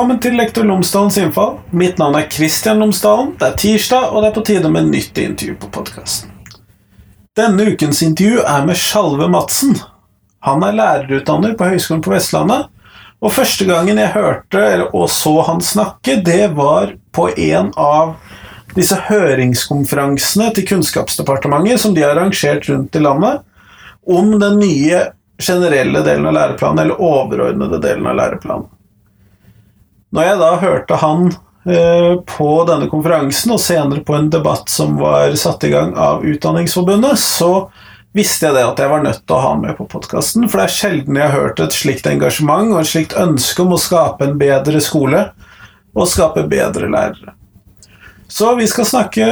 Velkommen til Lektor Lomsdalens innfall. Mitt navn er Kristian Lomsdalen. Det er tirsdag, og det er på tide med nytt intervju på podkasten. Denne ukens intervju er med Sjalve Madsen. Han er lærerutdanner på Høgskolen på Vestlandet. Og første gangen jeg hørte og så han snakke, det var på en av disse høringskonferansene til Kunnskapsdepartementet som de har arrangert rundt i landet, om den nye generelle delen av læreplanen, eller overordnede delen av læreplanen. Når jeg da hørte han eh, på denne konferansen, og senere på en debatt som var satt i gang av Utdanningsforbundet, så visste jeg det at jeg var nødt til å ha han med på podkasten, for det er sjelden jeg har hørt et slikt engasjement og et slikt ønske om å skape en bedre skole og skape bedre lærere. Så vi skal snakke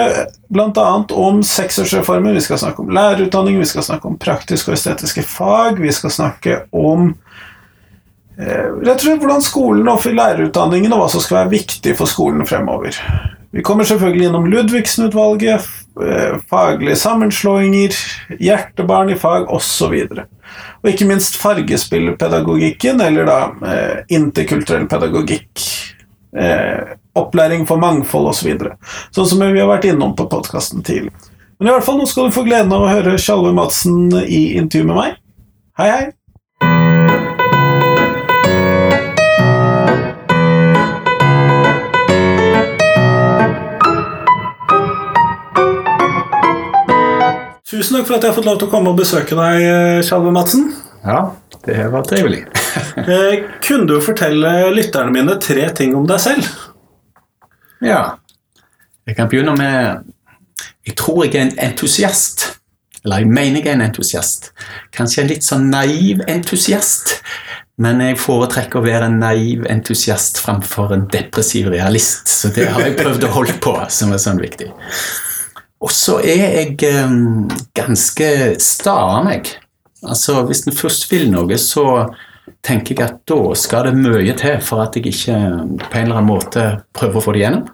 bl.a. om seksårsreformen, vi skal snakke om lærerutdanning, vi skal snakke om praktiske og estetiske fag, vi skal snakke om rett og slett hvordan skolen og lærerutdanningen og hva som skal være viktig for skolen fremover. Vi kommer selvfølgelig innom Ludvigsen-utvalget, eh, faglige sammenslåinger, hjertebarn i fag osv. Og, og ikke minst fargespillpedagogikken, eller da eh, interkulturell pedagogikk. Eh, opplæring for mangfold osv. Så sånn som vi har vært innom på podkasten tidlig. Men i hvert fall, nå skal du få gleden av å høre Tjalve Madsen i intervju med meg. Hei, hei! Tusen takk for at jeg har fått lov til å komme og besøke deg, Tjalve Madsen. Ja, det var trivelig. Eh, kunne du fortelle lytterne mine tre ting om deg selv? Ja. Jeg kan begynne med Jeg tror jeg er en entusiast. Eller jeg mener jeg er en entusiast. Kanskje en litt sånn naiv entusiast. Men jeg foretrekker å være en naiv entusiast framfor en depressiv realist. Så det har jeg prøvd å holde på, som er sånn viktig. Og så er jeg um, ganske sta av meg. Altså, Hvis en først vil noe, så tenker jeg at da skal det mye til for at jeg ikke på en eller annen måte prøver å få det gjennom.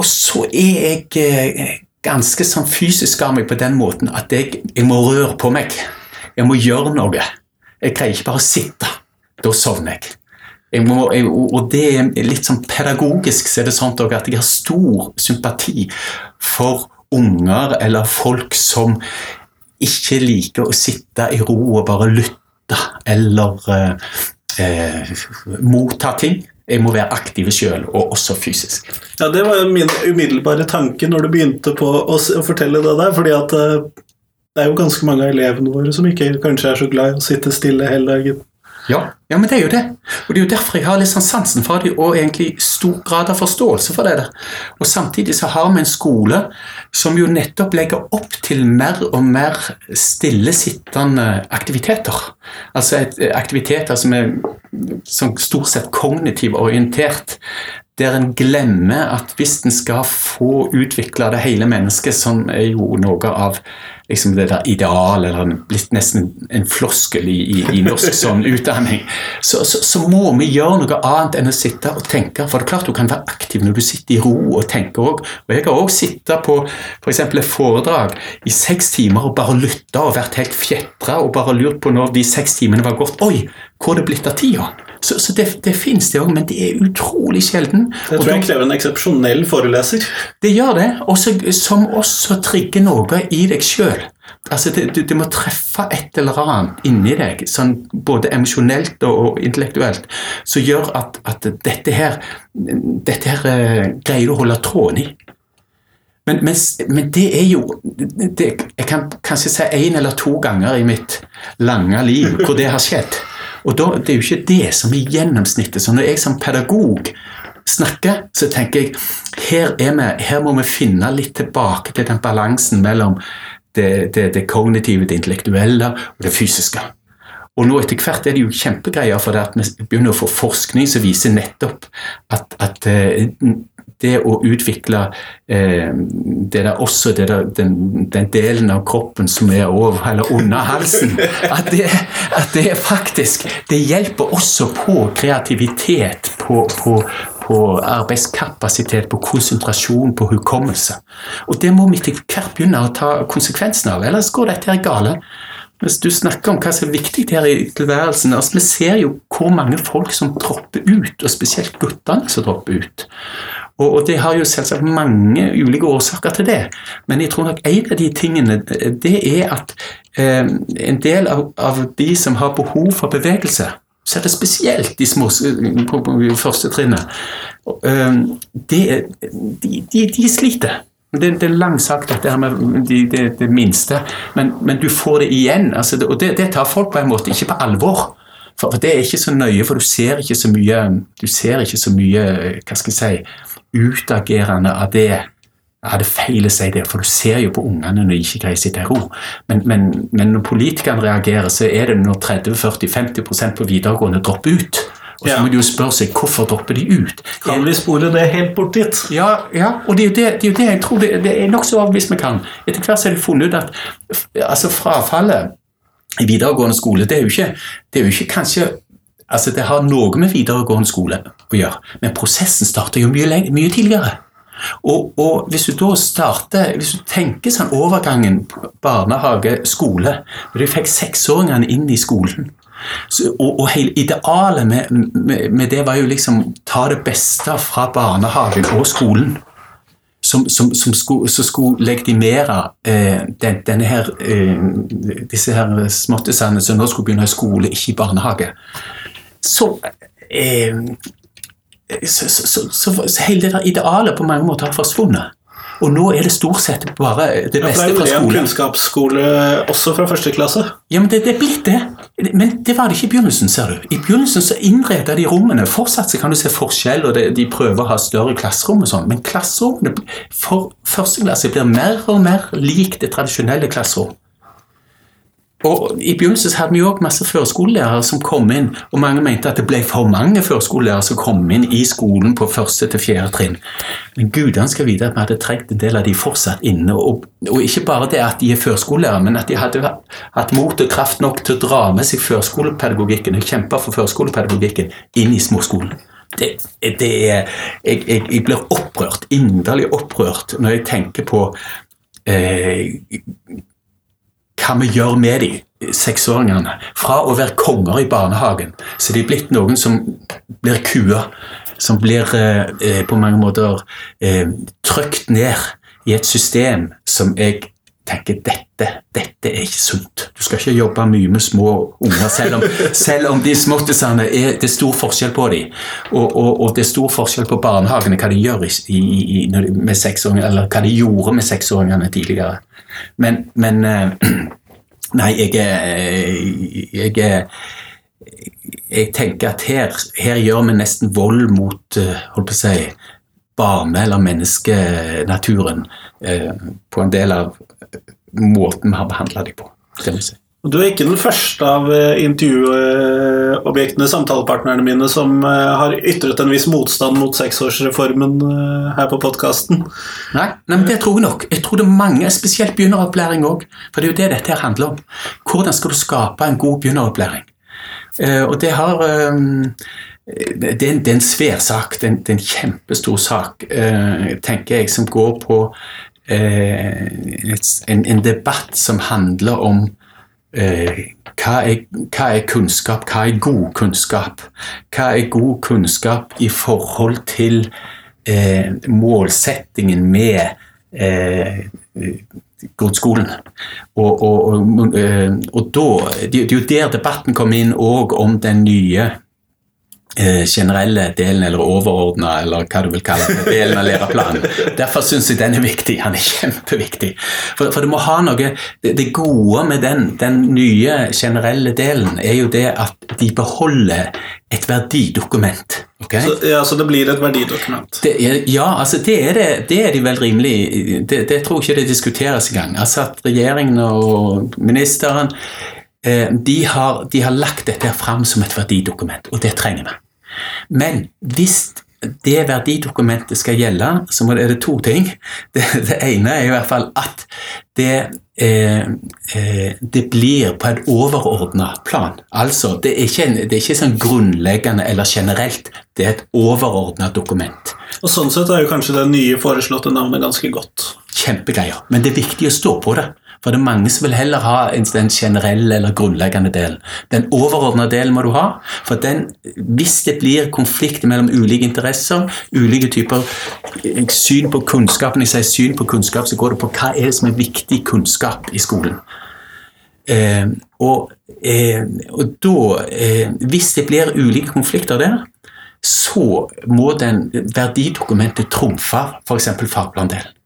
Og så er jeg eh, ganske sånn fysisk av meg på den måten at jeg, jeg må røre på meg. Jeg må gjøre noe. Jeg greier ikke bare å sitte. Da sovner jeg. Må, og det er litt sånn pedagogisk så er det sånn at jeg har stor sympati for unger eller folk som ikke liker å sitte i ro og bare lytte eller eh, eh, motta ting. Jeg må være aktiv sjøl, og også fysisk. Ja, Det var min umiddelbare tanke når du begynte på å fortelle det der. fordi at eh, det er jo ganske mange av elevene våre som ikke kanskje er så glad i å sitte stille hele dagen. Ja, ja, men det er jo det. Og det er jo derfor jeg har litt sånn sansen for det, og egentlig stor grad av forståelse for det. Der. Og samtidig så har vi en skole som jo nettopp legger opp til mer og mer stillesittende aktiviteter. Altså et, aktiviteter som er som stort sett kognitivt orientert, der en glemmer at hvis en skal få utvikla det hele mennesket, som er jo noe av liksom det der ideal, eller blitt nesten en floskel i, i, i norsk sånn utdanning, så, så, så, må vi gjøre noe annet enn å sitte og tenke. For det er klart du kan være aktiv når du sitter i ro og tenker òg. Og jeg har òg sittet på f.eks. For et foredrag i seks timer og bare lytta og vært helt fjetra og bare lurt på når de seks timene var gått. Oi, hvor er det blitt av tida? Så, så det, det fins, det òg, men det er utrolig sjelden. Det tror jeg krever en eksepsjonell foreleser. Det gjør det, også, som også trigger noe i deg sjøl. Altså, det, du, det, må treffe et eller annet inni deg, sånn både emosjonelt og, og, intellektuelt, som gjør at, at dette her, dette her uh, greier du å holde tråden i. Men, men, men, det er jo det, Jeg kan kanskje si én eller to ganger i mitt lange liv hvor det har skjedd. Og da, Det er jo ikke det som er gjennomsnittet. Så når jeg som pedagog snakker, så tenker jeg her, er vi, her må vi finne litt tilbake til den balansen mellom det, det, det kognitive, det intellektuelle og det fysiske. Og nå etter hvert er det jo kjempegreier, for det at vi begynner å få forskning som viser nettopp at, at eh, det å utvikle eh, det der også det der, den, den, delen av kroppen som er over eller under halsen at det, at det faktisk Det hjelper også på kreativitet, på, på, på arbeidskapasitet, på konsentrasjon, på hukommelse. Og det må vi til hvert begynne å ta konsekvensen av, ellers går dette her galt. Hvis du snakker om hva som er viktig her i tilværelsen altså Vi ser jo hvor mange folk som dropper ut, og spesielt guttene som dropper ut. Og, og det har jo selvsagt mange ulike årsaker til det, men jeg tror nok en av de tingene det er at eh, en del av, av de som har behov for bevegelse, så er det spesielt de små på, på første trinnet, eh, de, de, de sliter. Det, det, er langsagt, dette her med det, det, det minste, men, men, du får det igjen. Altså, og det, tar folk på en måte ikke på alvor. For, for, det er ikke så nøye, for du ser ikke så mye du ser ikke så mye, hva skal jeg si, utagerende av det. Ja, det feil å si det, for du ser jo på ungene når de ikke greier å sitte i ro. Men, men, men når politikerne reagerer, så er det når 30-40-50% på videregående dropper ut. Og så må de jo spørre seg hvorfor dropper de ut. Kan vi spore det helt bort dit? Ja, ja og det er jo det, det, er det jeg tror det, det er nokså overbevist vi kan. Etter hvert så har de funnet ut at altså frafallet i videregående skole, det er jo ikke, det er jo ikke kanskje Altså, det har noe med videregående skole å gjøre, men prosessen starter jo mye, mye tidligere. Og, og, hvis du da starter, hvis du tenker sånn overgangen barnehage-skole, Når du fikk seksåringene inn i skolen så, og, og, hele idealet med, med, med, det var jo liksom ta det beste fra barnehagen og skolen. Som, som, som skulle, skulle legitimere eh, den, denne her, eh, disse her småttisene som nå skulle begynne i skole, ikke i barnehage. Så, eh, så, så, så hele det der idealet på mange måter har forsvunnet. Og nå er det stort sett bare det beste fra skolen. Ja, det er jo en kunnskapsskole også fra første klasse. Ja, men det, det er blitt det. Men det var det ikke i begynnelsen, ser du. I begynnelsen så innreda de rommene. Fortsatt så kan du se forskjell, og det, de prøver å ha større klasserom og sånn, men klasserommene for første klasse blir mer og mer lik det tradisjonelle klasserom. Og I begynnelsen hadde vi òg masse førskolelærere som kom inn, og mange mente at det ble for mange førskolelærere som kom inn i skolen på første til fjerde trinn. Men gudene skal vite at vi hadde trengt en del av de fortsatt inne. Og, og ikke bare det at de er førskolelærere, men at de hadde hatt mot og kraft nok til å dra med seg førskolepedagogikken og kjempe for førskolepedagogikken inn i småskolen. Det, det er, jeg, jeg, jeg, blir opprørt, inderlig opprørt, når jeg tenker på eh, hva vi gjør med de seksåringene. Fra å være konger i barnehagen, så de er blitt noen som blir kua. Som blir eh, eh, på mange måter eh, trykt ned i et system som jeg tenker dette, dette er ikke sunt. Du skal ikke jobbe mye med små unger, selv om, selv om de småttisene er det er stor forskjell på dem. Og, og, og, det er stor forskjell på barnehagene, hva de gjør i, i, med seksåringer, eller hva de gjorde med seksåringene tidligere. Men, men eh, Nei, jeg jeg, jeg, jeg tenker at her, her, gjør vi nesten vold mot eh, holdt på å si, barne- eller menneskenaturen eh, på en del av måten vi har behandla dem på. si. Du er ikke den første av eh, intervjuobjektene, samtalepartnerne mine, som eh, har ytret en viss motstand mot seksårsreformen eh, her på podkasten. Nei, nei, men det tror jeg nok. Jeg tror det er mange, spesielt begynneropplæring òg. For det er jo det dette her handler om. Hvordan skal du skape en god begynneropplæring? Og det har det er, en, det er en svær sak. Det er en, det er en kjempestor sak, tenker jeg, som går på en, en debatt som handler om Eh, hva, er, hva, er, kunnskap? Hva er god kunnskap? Hva er god kunnskap i forhold til eh, målsettingen med eh, grunnskolen? Og, og, og, eh, og da, det, er jo der debatten kom inn òg om den nye Eh, generelle delen, eller overordna, eller hva du vil kalle det, delen av læreplanen. Derfor syns jeg den er viktig. Han er kjempeviktig. For, for du må ha noe Det, det gode med den, den, nye generelle delen er jo det at de beholder et verdidokument. Okay? Så, ja, så det blir et verdidokument? Det er, ja, altså det er, det, det er de vel rimelig det, det tror jeg ikke det diskuteres engang. Altså at regjeringen og ministeren Eh, de har, de har lagt dette fram som et verdidokument, og det trenger vi. Men hvis det verdidokumentet skal gjelde, så er det to ting. Det, det ene er i hvert fall at det, eh, eh det blir på et overordna plan. Altså, det er, ikke, det er ikke sånn grunnleggende eller generelt, det er et overordna dokument. Og Sånn sett er jo kanskje det nye foreslåtte navnet ganske godt. kjempegreier. Men det er viktig å stå på det. For det er mange som vil heller ha den generelle eller grunnleggende delen. Den overordnede delen må du ha. For den, hvis det blir konflikt mellom ulike interesser, ulike typer eh, syn på kunnskap Når jeg sier syn på kunnskap, så går det på hva er det som er viktig kunnskap i skolen. Eh, og, eh, og da, eh, hvis det blir ulike konflikter der, så må den verdidokumentet trumfe f.eks. fagplandelen.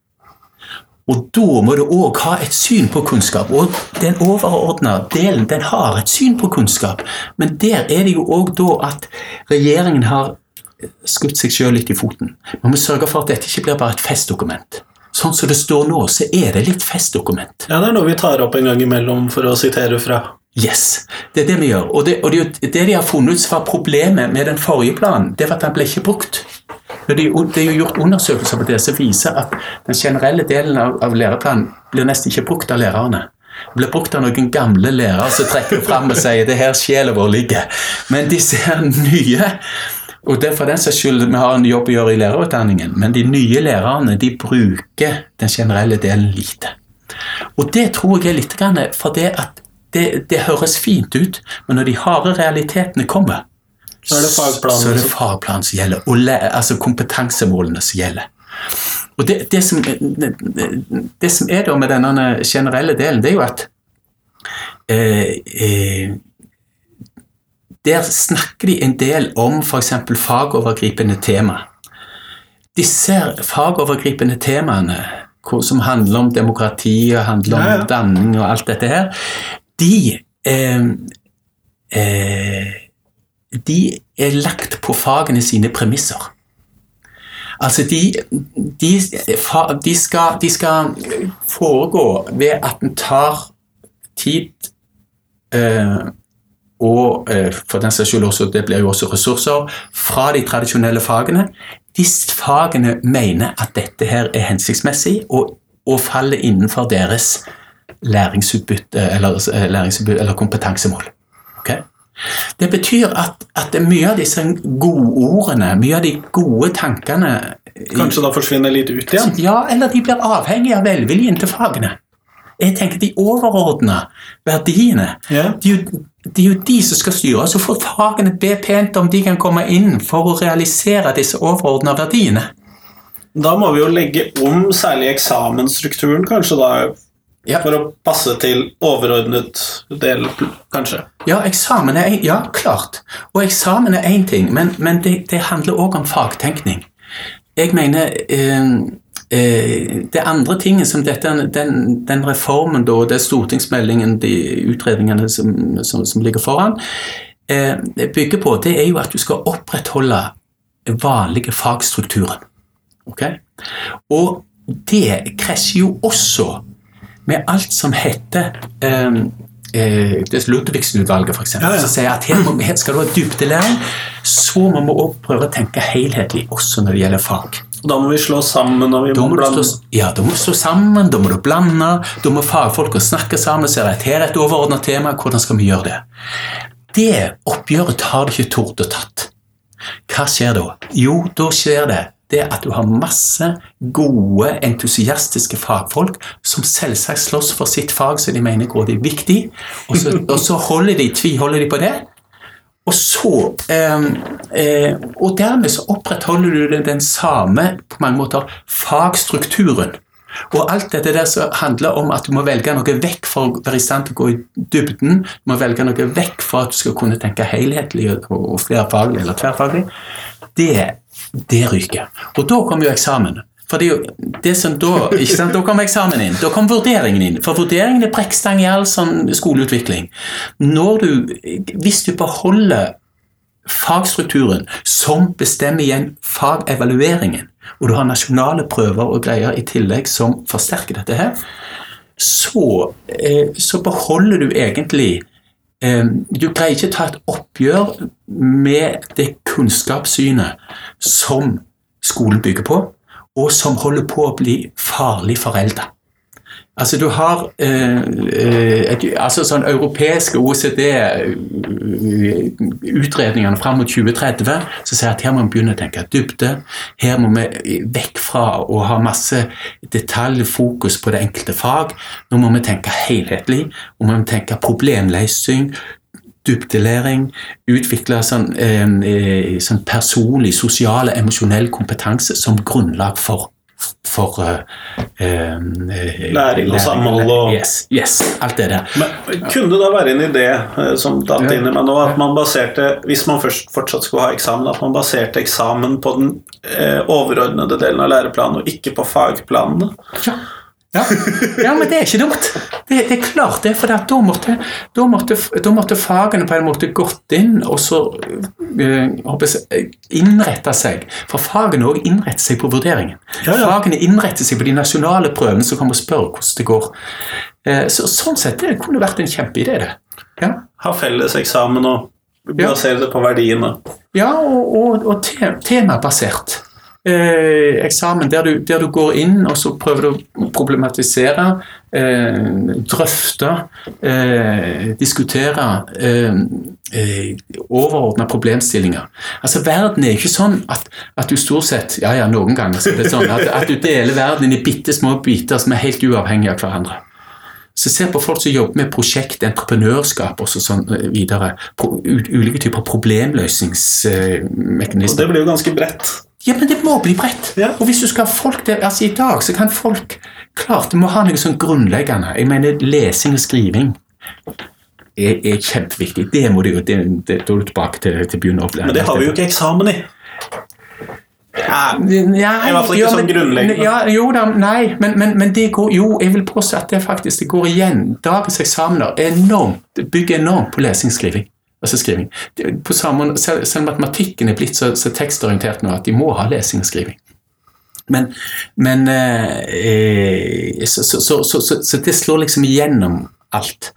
Og da må du òg ha et syn på kunnskap. Og den overordna delen den har et syn på kunnskap. Men der er det jo òg da at regjeringen har skutt seg sjøl litt i foten. Man må sørge for at dette ikke blir bare et festdokument. Sånn som det står nå, så er det litt festdokument. Ja, det er noe vi tar opp en gang imellom, for å sitere fra. Yes, det er det vi gjør. Og det, og det, det de har funnet ut som var problemet med den forrige planen, det var at den ble ikke brukt. Det er jo gjort undersøkelser på det som viser at den generelle delen av, av læreplanen blir nesten ikke brukt av lærerne. Det blir brukt av noen gamle lærere som trekker fram og sier det her sjela vår ligger. Men disse her nye og det er for den saks skyld vi har en jobb å gjøre i lærerutdanningen, men de nye lærerne de bruker den generelle delen lite. Og det tror jeg er litt for det at det, det høres fint ut, men når de harde realitetene kommer, så er det fagplanen, er det fagplanen som gjelder, og altså kompetansemålene som gjelder. Og det, det, som, det, som, er da med denne generelle delen, det er jo at eh, eh, Der snakker de en del om f.eks. fagovergripende tema. Disse fagovergripende temaene som handler om demokrati og handler om ja, ja. danning og alt dette her, de eh, eh, de er lagt på fagene sine premisser. Altså, de, de, de, skal, de skal, foregå ved at en tar tid eh, og eh, for den saks skyld også, det blir jo også ressurser fra de tradisjonelle fagene. Disse fagene mener at dette her er hensiktsmessig og, og faller innenfor deres læringsutbytte eller, eh, læringsutbytte, eller kompetansemål. Det betyr at, at mye av disse gode ordene, mye av de gode tankene Kanskje da forsvinner litt ut igjen? Ja, eller de blir avhengig av velviljen til fagene. Jeg tenker De overordna verdiene yeah. det, er jo, det, jo, de som skal styre. Så får fagene be pent om de kan komme inn for å realisere disse overordna verdiene. Da må vi jo legge om særlig eksamensstrukturen, kanskje da ja. For å passe til overordnet del, kanskje? Ja, eksamen er en, ja, klart. Og eksamen er én ting, men, men det, det, handler òg om fagtenkning. Jeg mener eh, eh, Det andre tinget som dette, den, den reformen, da, det stortingsmeldingen, de utredningene som, som, som ligger foran, eh, bygger på, det er jo at du skal opprettholde vanlige fagstrukturer. Okay? Og det krasjer jo også med alt som heter um, eh, Ludvigsen-utvalget, f.eks., ja, ja. som sier at her, må, her, skal du ha dybdelæring, så må vi også prøve å tenke helhetlig også når det gjelder fag. Og Da må vi slå sammen. og vi må, må blande. Slå, ja, da må du slå sammen, da må du blande. Da må fagfolka snakke sammen og si at her er et overordnet tema, hvordan skal vi gjøre det? Det oppgjøret har du ikke tort å tatt. Hva skjer da? Jo, da skjer det det er at du har masse gode, entusiastiske fagfolk som selvsagt slåss for sitt fag som de mener går det viktig, og så, og så holder de, tviholder de på det. Og så eh, eh, Og dermed så opprettholder du den samme på mange måter fagstrukturen. Og alt dette der som handler om at du må velge noe vekk for å være i stand til å gå i dybden, du må velge noe vekk for at du skal kunne tenke helhetlig og flerfaglig eller tverrfaglig, det det ryker. Og da kommer jo eksamen. For det er jo det som Da ikke sant, da kom eksamen inn. Da kom vurderingen inn. For vurderingen er brekkstang i all sånn skoleutvikling. Når du, Hvis du beholder fagstrukturen som bestemmer igjen fagevalueringen, og du har nasjonale prøver og greier i tillegg som forsterker dette her, så, eh, så beholder du egentlig du greier ikke å ta et oppgjør med det kunnskapssynet som skolen bygger på, og som holder på å bli farlig for eldre. Altså, du har eh, eh, et, altså sånn europeiske OECD-utredningene fram mot 2030 som sier at her må vi begynne å tenke dybde. Her må vi vekk fra å ha masse detaljfokus på det enkelte fag. Nå må vi tenke helhetlig, og vi må tenke problemløsning, dybdelæring, utvikle sånn, eh, sånn personlig, sosial og emosjonell kompetanse som grunnlag for for uh, uh, Læring og samhold og yes, yes, alt det der. Men Kunne det da være en idé uh, som datt inn i meg nå, at man baserte, hvis man først fortsatt skulle ha eksamen, at man baserte eksamen på den overordnede delen av læreplanen og ikke på fagplanene? Ja. Ja. ja, men det er ikke dumt. Det, det er klart det, for da måtte, da, måtte, da måtte, fagene på en måte gått inn og så øh, innrette seg. For fagene òg innretter seg på vurderingen. Ja, ja. Fagene innretter seg på de nasjonale prøvene som kommer og spør hvordan det går. Uh, så, sånn sett det kunne vært en kjempeidé, det. Ja. Ha felles eksamen og basere det på verdiene. Ja, og, og, og te temabasert eh, eksamen der du, der du, går inn og så prøver du å problematisere, eh, drøfte, eh, diskutere eh, eh overordna problemstillinger. Altså Verden er ikke sånn at, at, du stort sett ja ja, noen ganger så det sånn at, at du deler verden inn i bitte små biter som er helt uavhengige av hverandre. Så se på folk som jobber med prosjekt, entreprenørskap og sånn eh, videre. Ulike typer problemløsningsmekanismer. Og det blir jo ganske bredt. Ja, men det må bli bredt. Ja. Og hvis du skal ha folk der, altså I dag så kan folk Klart, du må ha noe sånn grunnleggende. Jeg mener lesing og skriving er, er kjempeviktig. Det må du jo det, det, Da er du tilbake til, til begynneropplæringen. Men det har vi jo ikke eksamen i. Ja, ja, I hvert fall ikke sånn grunnleggende. Ja, jo da, nei, men, men, men, det går jo Jeg vil påstå at det faktisk det går igjen. Dagens eksamener er enormt, bygger enormt på lesing og skriving altså skriving. På samme, selv, selv matematikken er blitt så, så, tekstorientert nå at de må ha lesing og skriving. Men, men eh, så, så, så, det slår liksom igjennom alt.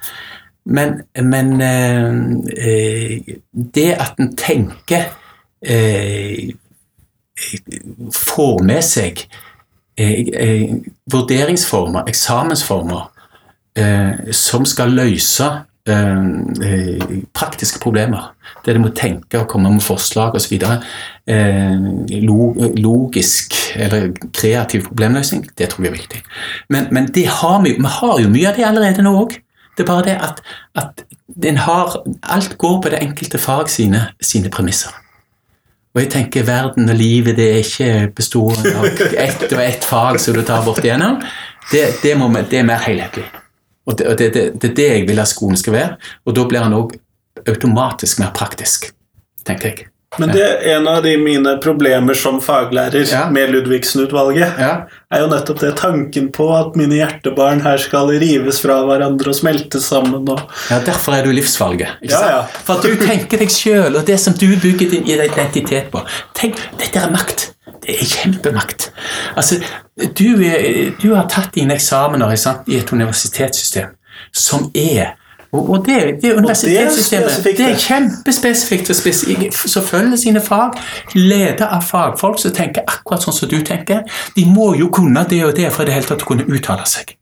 Men, men eh, det at en tenker eh, Får med seg eh, eh, vurderingsformer, eksamensformer, eh, som skal løse Eh, eh, praktiske problemer. Der de må tenke og komme med forslag osv. Eh, logisk eller kreativ problemløsning, det tror jeg er viktig. Men, men har vi, vi, har jo mye av det allerede nå òg. Det er bare det at, at har, alt går på det enkelte fag sine, sine premisser. Og jeg tenker verden og livet det er ikke bestående av ett og ett fag som du tar bort igjennom. Det, det, må, det er mer helhetlig. Og det, det, det, det, er det jeg vil at skolen skal være. Og da blir han òg automatisk mer praktisk, tenker jeg. Men det er en av de mine problemer som faglærer ja. med Ludvigsen-utvalget. Ja. er jo nettopp det tanken på at mine hjertebarn her skal rives fra hverandre og smelte sammen. Og... Ja, Derfor er du livsvalget. Ja, ja. For at du tenker deg sjøl og det som du bygger din identitet på. Tenk, dette er makt. Kjempemakt. Altså, du, du har tatt dine eksamener sant, i et universitetssystem som er og, og det, det universitetssystemet det er, det er kjempespesifikt. Som følger sine fag. Leder av fagfolk som tenker akkurat sånn som du tenker. De må jo kunne det og det for i det hele tatt å kunne uttale seg.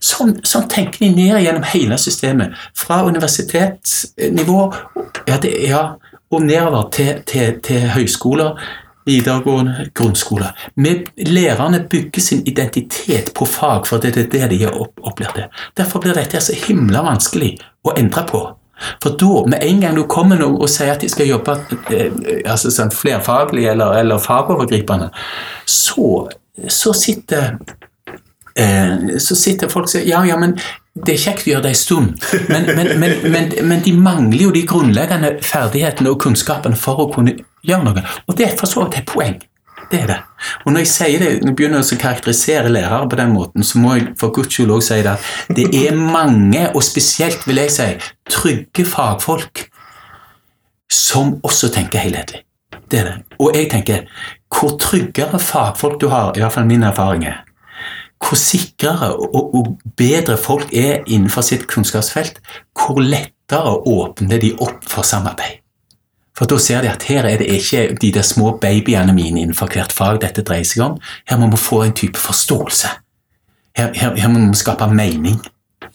Sånn, sånn, tenker de ned gjennom hele systemet. Fra universitetsnivå ja, det, ja, og nedover til, til, til høyskoler videregående grunnskole. Med lærerne bygger sin identitet på fag, for det er det de er opplært det. Derfor blir dette så himla vanskelig å endre på. For da, med en gang du kommer noen og sier at de skal jobbe eh, altså sånn flerfaglig eller, eller fagovergripende, så, så sitter eh, så sitter folk og sier ja, ja, men det er kjekt å gjøre det en stund, men, men, men, men, de mangler jo de grunnleggende ferdighetene og kunnskapene for å kunne gjøre noe. Og det er for så vidt et poeng. Det er det. Og når jeg sier det, når jeg begynner å karakterisere lærere på den måten, så må jeg for guds skyld også si det at det er mange, og spesielt vil jeg si, trygge fagfolk som også tenker helhetlig. Det er det. Og jeg tenker, hvor tryggere fagfolk du har, i hvert fall min erfaring er, hvor sikrere og, og bedre folk er innenfor sitt kunnskapsfelt, hvor lettere åpner de opp for samarbeid. For da ser de at her er det ikke de der små babyene mine innenfor hvert fag dette dreier seg om. Her må vi få en type forståelse. her, her, her må vi skape mening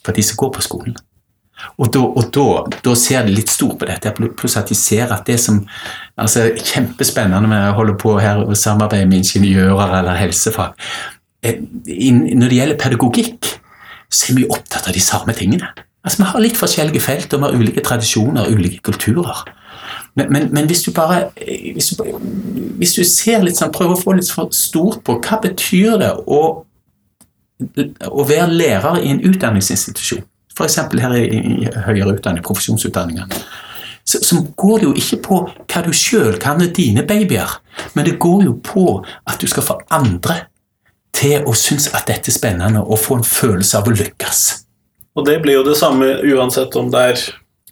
for de som går på skolen. Og da, og da, da ser de litt stort på dette, pluss at de ser at det som altså Kjempespennende med å holde på her og samarbeide med ingeniører eller helsefag. Eh, når det gjelder pedagogikk, så er vi opptatt av de samme tingene. Altså, Vi har litt forskjellige felt, og vi har ulike tradisjoner og ulike kulturer. Men, men, men hvis, du bare, hvis, du, hvis du ser litt sånn, prøver å få litt for stort på hva betyr det å, å være lærer i en utdanningsinstitusjon, f.eks. her i, i høyere utdanning, profesjonsutdanningene, så, så, går det jo ikke på hva du sjøl kan med dine babyer, men det går jo på at du skal få andre til å synes at dette er spennende og få en følelse av å lykkes. Og det blir jo det samme uansett om det er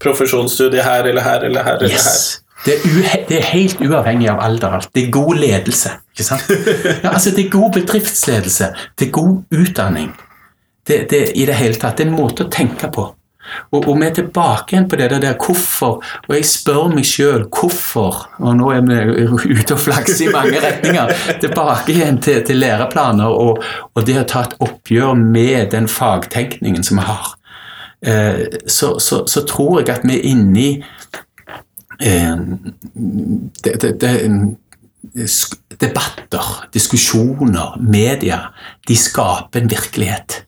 profesjonsstudie her eller her eller her. Eller yes. her. Det er, det er, helt uavhengig av alder. Det er god ledelse. ikke sant? Ja, altså Det er god bedriftsledelse. Det er god utdanning. Det, det, I det hele tatt. Det er en måte å tenke på. Og, og vi er tilbake igjen på det der hvorfor. Og jeg spør meg sjøl hvorfor. Og nå er vi ute og flakser i mange retninger. Tilbake igjen til, til læreplaner og, og, det å ta et oppgjør med den fagtenkningen som vi har. Eh, så, så, så, tror jeg at vi er inne i eh, det, det, det, debatter, diskusjoner, media, de skaper en virkelighet.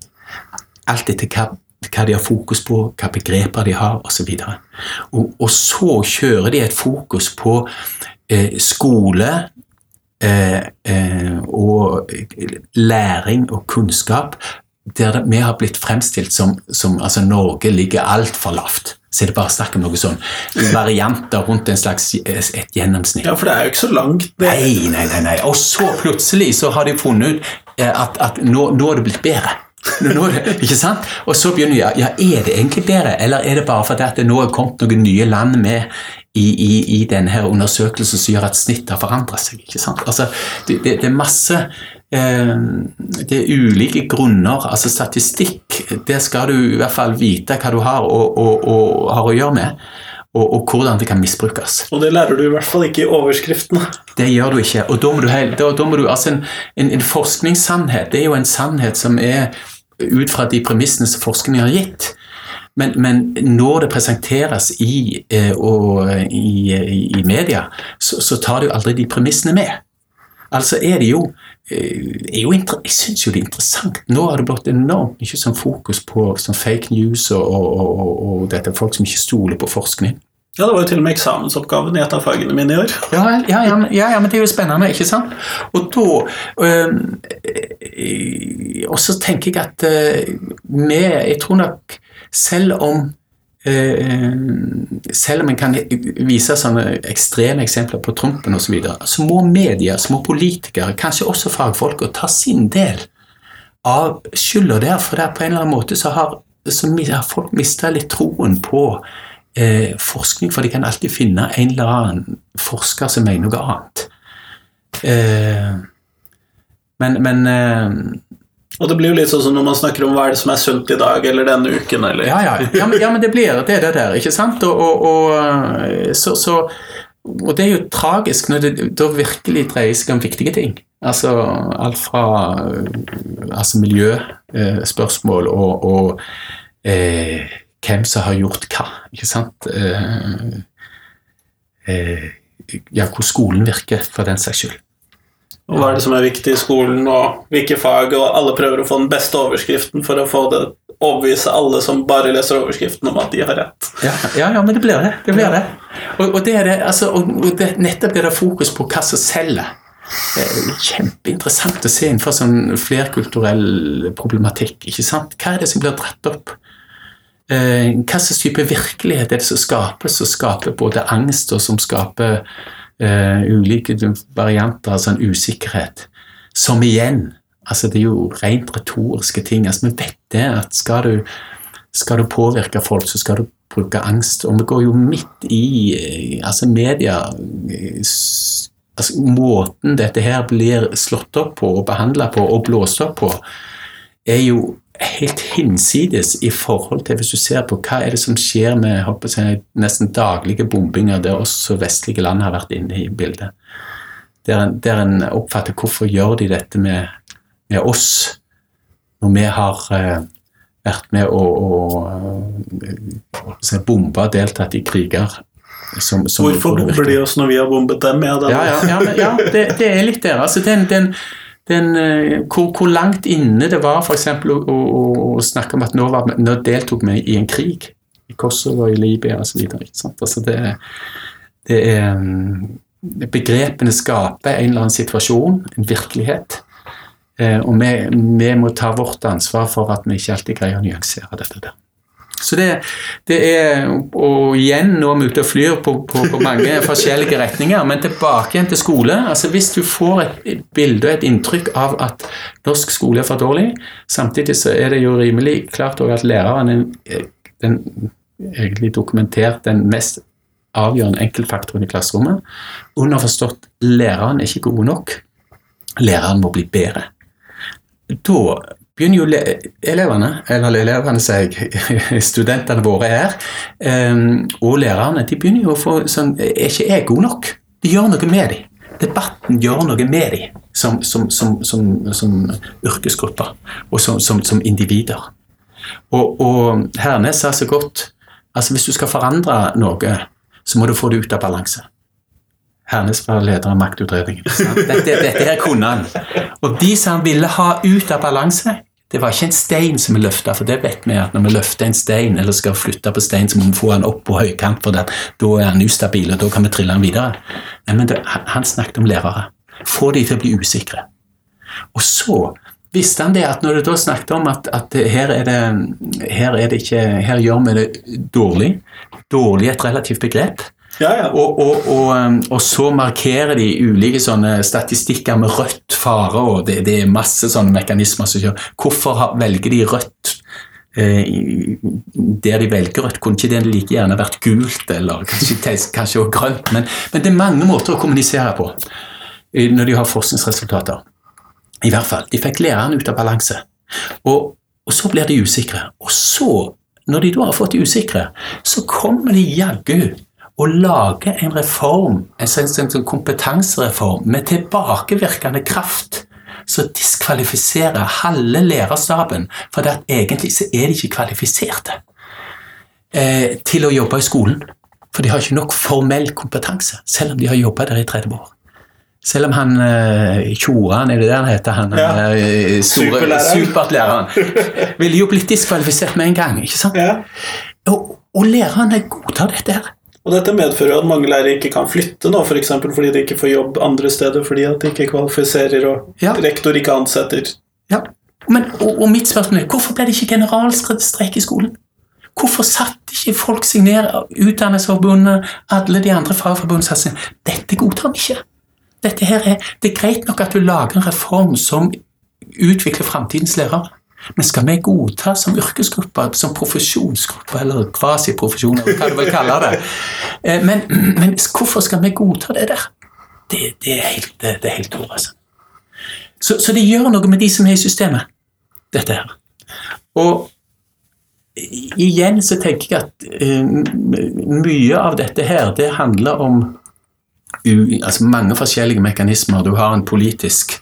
Alt etter hva, hva de har fokus på, hva begreper de har, osv. Og, og så kjører de et fokus på eh, skole eh, eh, og læring og kunnskap der vi har blitt fremstilt som, som altså Norge ligger altfor lavt. Så er det bare snakk om noe sånn varianter rundt en slags et gjennomsnitt. Ja, for det er jo ikke så langt. Det. Nei, nei, nei, nei. Og så plutselig så har de funnet ut eh, at, at nå, nå er det blitt bedre. Det, ikke sant? Og så begynner jeg ja, er det egentlig bedre, eller er det bare fordi at det nå er kommet noen nye land med i, i, i denne undersøkelsen som gjør at snittet har forandret seg? ikke sant? Altså, det, det, det er masse Eh, det er ulike grunner. altså Statistikk, det skal du i hvert fall vite hva du har og, og, og har å gjøre med. Og, og, hvordan det kan misbrukes. Og det lærer du i hvert fall ikke i overskriftene. Det gjør du ikke. Og da må du, da, da må du altså en, en, en, forskningssannhet det er jo en sannhet som er ut fra de premissene som forskningen har gitt. Men, men når det presenteres i, eh, og, i, i media, så, så tar du aldri de premissene med. Altså er det jo, eh, er jo Jeg syns jo det er interessant. Nå har det blitt enormt mye sånn fokus på sånn fake news og, og, og, og dette folk som ikke stoler på forskning. Ja, det var jo til og med eksamensoppgaven i et av fagene mine i år. Ja, ja, ja, ja, men det er jo spennende, ikke sant? Og da øh, Og så tenker jeg at øh, vi Jeg tror nok selv om Eh, selv om en kan vise sånne ekstreme eksempler på Trumpen osv., så, videre, så må media, små politikere, kanskje også fagfolk, ta sin del av skylda der. For der på en eller annen måte så har, så har folk mista litt troen på eh, forskning, for de kan alltid finne en eller annen forsker som mener noe annet. Eh, men, men eh, og det blir jo litt sånn som når man snakker om hva er det som er sunt i dag, eller denne uken, eller Ja, ja, ja, men, ja men, det blir det, det der, ikke sant? Og, og, og, så, så, og, det er jo tragisk når det da virkelig dreier seg om viktige ting. Altså alt fra altså miljøspørsmål og, og eh, hvem som har gjort hva, ikke sant? Eh, eh, ja, hvor skolen virker, for den saks skyld. Og hva er det som er viktig i skolen, og hvilke fag, og alle prøver å få den beste overskriften for å få det overbevise alle som bare leser overskriften om at de har rett. Ja, ja, ja men det blir det. det, blir det. Og, og, det er det, altså, og det, nettopp det der fokus på hva som selger. Er kjempeinteressant å se innenfor sånn flerkulturell problematikk. ikke sant? Hva er det som blir dratt opp? Eh, hva slags type virkelighet er det som skapes, som skaper både angst, og som skaper uh, ulike varianter av sånn usikkerhet. Som igjen altså Det er jo rent retoriske ting. altså Vi vet det at skal du, skal du påvirke folk, så skal du bruke angst. Og vi går jo midt i eh, altså media altså Måten dette her blir slått opp på og behandla på og blåst opp på, er jo helt hinsides i forhold til hvis du ser på hva er det som skjer med jeg, nesten daglige bombinger der også vestlige land har vært inne i bildet. Der en, der en oppfatter hvorfor gjør de dette med, med oss når vi har eh, vært med å, eh, bombe og deltatt i kriger som, som, Hvorfor bomber de oss når vi har bombet dem? Ja, ja, ja, ja, men, ja det, det, er litt der. Altså, den, den, den, eh, hvor, hvor, langt inne det var eksempel, å, å, å snakke om at nå, var, nå deltok vi i en krig. I Kosovo, i Libya osv. Altså, det, det er mm, Begrepene skaper en eller annen situasjon, en virkelighet. Eh, og vi, vi, må ta vårt ansvar for at vi ikke alltid greier å nyansere dette der. Så det, det, er Og igjen, nå er vi ute og flyr på, på, på, mange forskjellige retninger, men tilbake igjen til skole. altså Hvis du får et bilde og et inntrykk av at norsk skole er for dårlig, samtidig så er det jo rimelig klart at læreren er den, egentlig dokumentert den mest avgjørende enkeltfaktoren i klasserommet. Underforstått læreren er ikke god nok. Læreren må bli bedre. Da begynner jo elevene, eller elevene sier jeg, studentene våre her, ehm, og lærerne, de begynner jo å få sånn Er ikke jeg god nok? De gjør noe med dem. Debatten gjør noe med dem som, som, som, som yrkesgrupper og som, individer. Og, og Hernes sa så godt altså Hvis du skal forandre noe, så må du få det ut av balanse. Hernes var leder av maktutredningen. Dette, dette her kunne han. Og de som han ville ha ut av balanse, det var ikke en stein som vi løfta, for det vet vi at når vi løfter en stein eller skal flytte på stein, så må vi få han opp på høykant, for den. da er han ustabil, og da kan vi trille han videre. Nei, men det, han snakket om lærere. Få de til å bli usikre. Og så visste han det at når du da snakket om at, at her, er det, her er det ikke Her gjør vi det dårlig. Dårlig er et relativt begrep. Ja, ja. Og, og, og, um, og, så markerer de ulike sånne statistikker med rødt fare, og det, det er masse sånne mekanismer som gjør Hvorfor velger de rødt? Eh, der de velger rødt, kunne ikke det like gjerne vært gult eller kanskje, kanskje også grønt? Men, men, det er mange måter å kommunisere på når de har forskningsresultater. I hvert fall. De fikk læreren ut av balanse. Og, og så blir de usikre. Og så, når de da har fått de usikre, så kommer de jaggu å lage en reform, en sånn kompetansereform, med tilbakevirkende kraft som diskvalifiserer halve lærerstaben, for det at egentlig så er de ikke kvalifiserte eh, til å jobbe i skolen. For de har ikke nok formell kompetanse, selv om de har jobba der i 30 år. Selv om han uh, Tjoran, er det det han heter? Han ja. uh, store superlæreren. ville jo blitt diskvalifisert med en gang. ikke sant? Ja. Og, og lærerne godtar dette her. Og dette medfører at mange lærere ikke kan flytte nå, f.eks. For fordi de ikke får jobb andre steder fordi at de ikke kvalifiserer og ja. rektor ikke ansetter. Ja, Men, og, og, mitt spørsmål er hvorfor ble det ikke generalstreik i skolen? Hvorfor satt ikke folk seg ned, Utdanningsforbundet, alle de andre fagforbundene sa dette godtar vi ikke. Dette her er, Det er greit nok at du lager en reform som utvikler framtidens lærere. Men skal vi godta som yrkesgruppe, som profesjonsgruppe, eller kvasiprofesjon, eller hva du vil kalle det eh, men, men, hvorfor skal vi godta det der? Det, det er helt, det, helt over, altså. Så, så, det gjør noe med de som er i systemet, dette her. Og igjen så tenker jeg at uh, mye av dette her, det handler om u, altså mange forskjellige mekanismer. Du har en politisk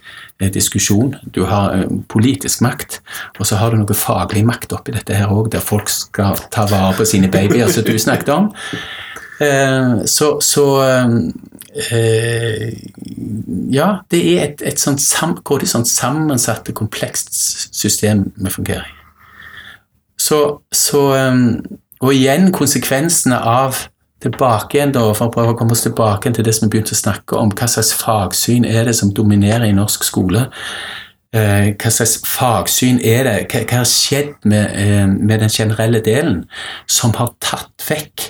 diskusjon. Du har eh, politisk makt, og så har du noe faglig makt oppi dette her òg, der folk skal ta vare på sine babyer, som du snakket om. Eh, så, så Ja, det er et, et sånt, sam, sånt sammensatt, komplekst system vi fungerer i. Så, så Og igjen konsekvensene av tilbake igjen da, for å prøve å komme oss tilbake til det som vi begynte å snakke om. Hva slags fagsyn er det som dominerer i norsk skole? Eh, hva slags fagsyn er det? Hva, har skjedd med, eh, med, den generelle delen som har tatt vekk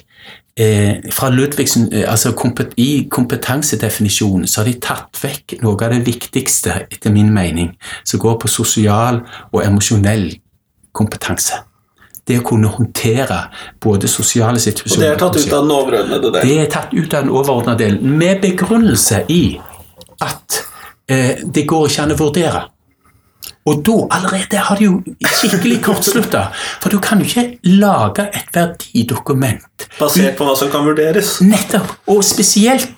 eh, fra Ludvigsen, altså I kompetansedefinisjonen så har de tatt vekk noe av det viktigste, etter min mening, som går på sosial og emosjonell kompetanse det å kunne håndtere både sosiale situasjoner Og det er tatt ut av den overordnede delen? Det er tatt ut av den overordnede delen, med begrunnelse i at eh, det går ikke an å vurdere. Og da allerede har de jo skikkelig kortslutta. For du kan jo ikke lage et verdidokument Basert på hva som kan vurderes? Nettopp. Og spesielt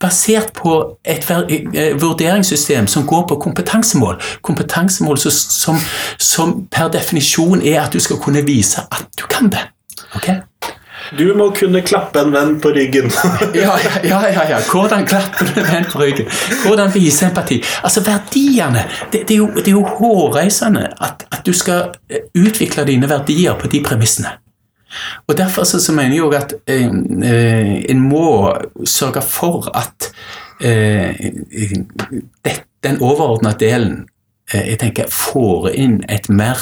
basert på et eh, vurderingssystem som går på kompetansemål. Kompetansemål som, som, per definisjon er at du skal kunne vise at du kan det. Okay? Du må kunne klappe en venn på ryggen. Ja, ja, ja, ja. Hvordan klapper du venn på ryggen? Hvordan vise empati? Altså, verdiene Det, det, er, jo, det er jo hårreisende at, at du skal eh, utvikle dine verdier på de premissene. Og Derfor så, så mener jeg òg at eh, eh, en må sørge for at eh, det, den overordna delen eh, jeg tenker får inn et mer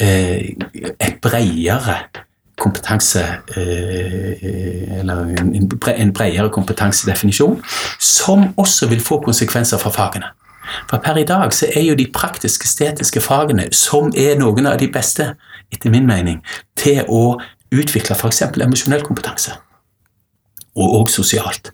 eh, et bredere kompetanse eh, Eller en, en bre- en bredere kompetansedefinisjon, som også vil få konsekvenser for fagene. For per i dag så er jo de praktiske, estetiske fagene, som er noen av de beste, etter min mening, til å utvikle f.eks. emosjonell kompetanse. Og òg sosialt.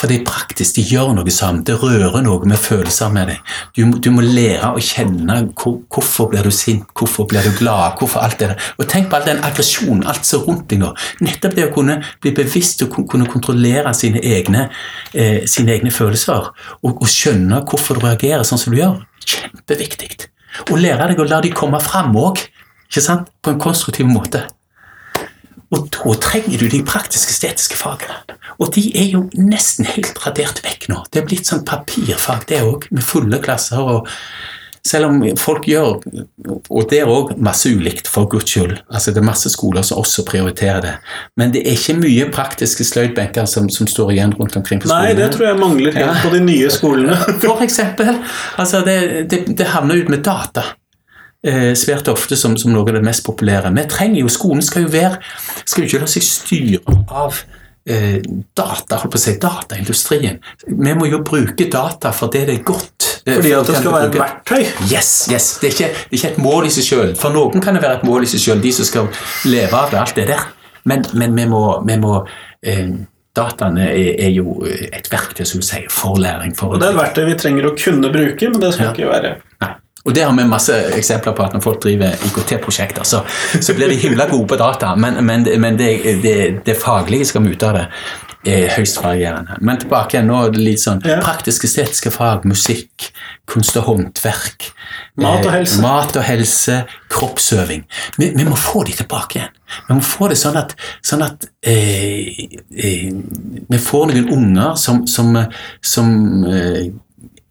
For det er praktisk, de gjør noe sammen, det rører noe med følelser med deg. Du, du må lære å kjenne hvor, hvorfor blir du sint, hvorfor blir du glad, hvorfor alt det der. Og tenk på all den aggresjonen, alt som er rundt deg nå. Nettopp det å kunne bli bevisst og kunne kontrollere sine egne, eh, sine egne følelser, og, og skjønne hvorfor du reagerer sånn som du gjør, kjempeviktig. Og lære deg å la de komme fram òg, ikke sant? På en konstruktiv måte. Og da trenger du de praktiske estetiske fagene. Og de er jo nesten helt radert vekk nå. Det er blitt sånn papirfag, det òg, med fulle klasser. og selv om folk gjør, og det er òg masse ulikt, for guds skyld. Altså Det er masse skoler som også prioriterer det. Men det er ikke mye praktiske sløydbenker som, som står igjen rundt omkring på Nei, det tror jeg mangler helt Ja. på de nye skolene. For eksempel. Altså det, det, det havner ut med data. Eh, svært ofte som, som noe av det mest populære. Vi trenger jo, Skolen skal jo være, skal jo ikke la seg styre av eh, data, holdt på å si, dataindustrien. Vi må jo bruke data for det det er godt. eh, Fordi at det skal være et verktøy. Yes, yes. Det er, ikke, det er ikke et mål i seg selv. For noen kan det være et mål i seg selv, de som skal leve av det, alt det der. Men, men vi må, vi må eh, Dataene er, er jo et verktøy som du sier, for læring. For Og det er et verktøy vi trenger å kunne bruke, men det skal Ja. ikke være. Og det har vi masse eksempler på at når folk driver IKT-prosjekter, så, så blir de himla gode på data, men, men, men det, det, det faglige skal vi ut av det er høyst varierende. Men tilbake igjen nå litt sånn Ja. praktisk-estetiske fag, musikk, kunst og håndverk. Mat og eh, helse. Mat og helse, kroppsøving. Vi, vi må få de tilbake igjen. Vi må få det sånn at, sånn at eh, eh, vi får noen unger som, som, som eh,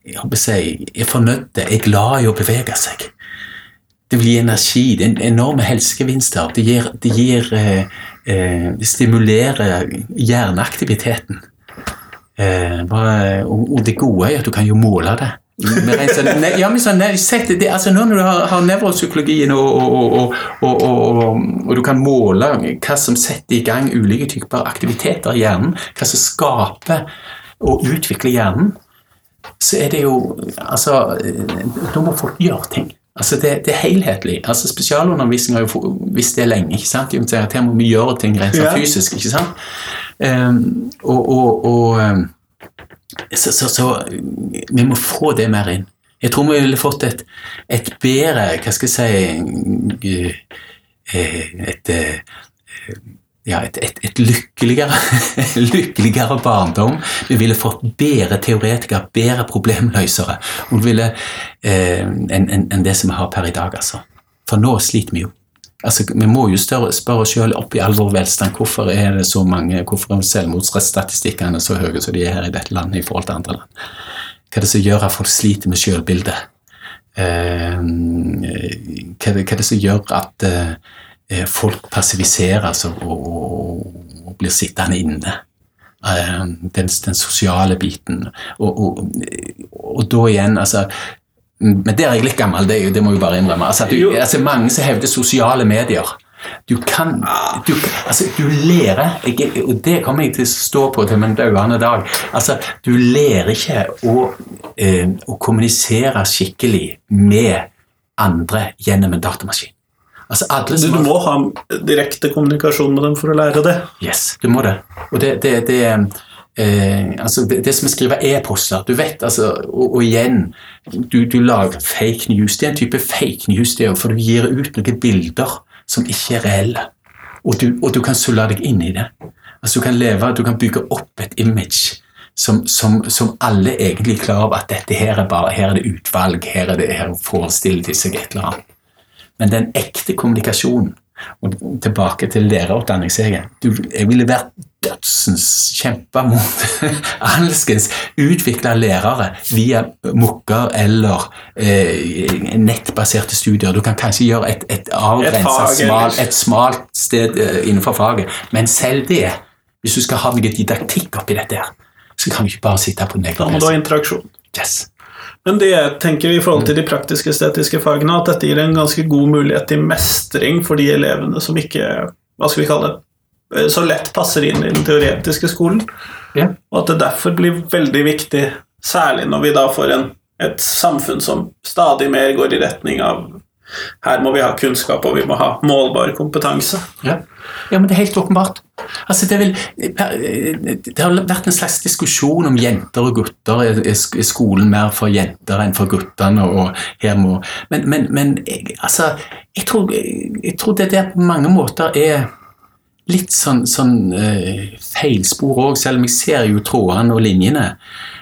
jeg er fornøyde, er glad i å bevege seg. Det gi energi, det er enorme helsegevinster. Det, gir, det, gir, eh, eh, det stimulerer hjerneaktiviteten. Eh, bare, og, og det gode er at du kan jo måle det. Sånn- ja, sånn, sett det, altså Nå når du har, har nevropsykologien og, og, og, og, og, og, og du kan måle hva som setter i gang ulike typer aktiviteter i hjernen, hva som skaper og utvikler hjernen, så er det jo Altså, da må folk gjøre ting. Altså, det, det er helhetlig. Altså, Spesialundervisning har jo visst det lenge. ikke sant? Her må vi gjøre ting rent sånn fysisk. ikke sant? Um, og og, og ehm, så, så, så vi må få det mer inn. Jeg tror vi ville fått et, et bedre Hva skal jeg si Et, et, Et, eh, ja, et, et, et lykkeligere, lykkeligere barndom. Vi ville fått bedre teoretikere, bedre problemløsere og eh, enn en, en det som vi har per i dag. altså. For nå sliter vi jo. Altså, Vi må jo spørre oss selv opp i all vår velstand hvorfor er det så mange, hvorfor er selvmordsstatistikkene så høye som de er her i dette landet i forhold til andre land. Hva er det som gjør at folk sliter med selvbildet? Eh, hva, hva er det som gjør at eh, folk passiviseres og, og, og blir sittende inne? Eh, den, den sosiale biten. Og, og, da igjen, altså Men der er jeg litt gammel, det, det må jeg bare innrømme. Altså, du, altså, mange som hevder sosiale medier. Du kan Du, altså, du lærer jeg, Og det kommer jeg til å stå på til min døende dag. Altså, du lærer ikke å, eh, å kommunisere skikkelig med andre gjennom en datamaskin. Altså, Du, du må ha direkte kommunikasjon med dem for å lære det. Yes, du må det. Og det, det, det eh, altså det, det som er skrive e-poster Du vet, altså Og, og igjen, du, du lager fake news. Det er en type fake news, det for du gir ut noen bilder som ikke er reelle. Og du, og du kan sulle deg inn i det. Altså Du kan leve, du kan bygge opp et image som, som, som alle egentlig er klar over at dette her er bare her er det utvalg, her er det her forestiller de seg et eller annet. Men den ekte kommunikasjonen, og tilbake til lærerutdanning, jeg, du, jeg ville vært dødsens kjempe mot alskens utvikla lærere via mukker eller eh, nettbaserte studier. Du kan kanskje gjøre et, et avgrensa, smal, et smalt sted eh, innenfor faget, men selv det, hvis du skal ha noe didaktikk oppi dette, her, så kan du ikke bare sitte på den Da må du ha interaksjon. Yes. Men det jeg tenker i forhold til de praktisk-estetiske fagene, at dette gir en ganske god mulighet til mestring for de elevene som ikke hva skal vi kalle det, så lett passer inn i den teoretiske skolen. Ja. Og at det derfor blir veldig viktig, særlig når vi da får en, et samfunn som stadig mer går i retning av her må vi ha kunnskap, og vi må ha målbar kompetanse. Ja. ja, men det er helt åpenbart. Altså, det, vil, det har vært en slags diskusjon om jenter og gutter. Er sk- skolen mer for jenter enn for guttene? Og her må, men men, men altså, jeg, tror, jeg tror det der på mange måter er litt sånn, sånn uh, feilspor òg, selv om jeg ser jo trådene og linjene.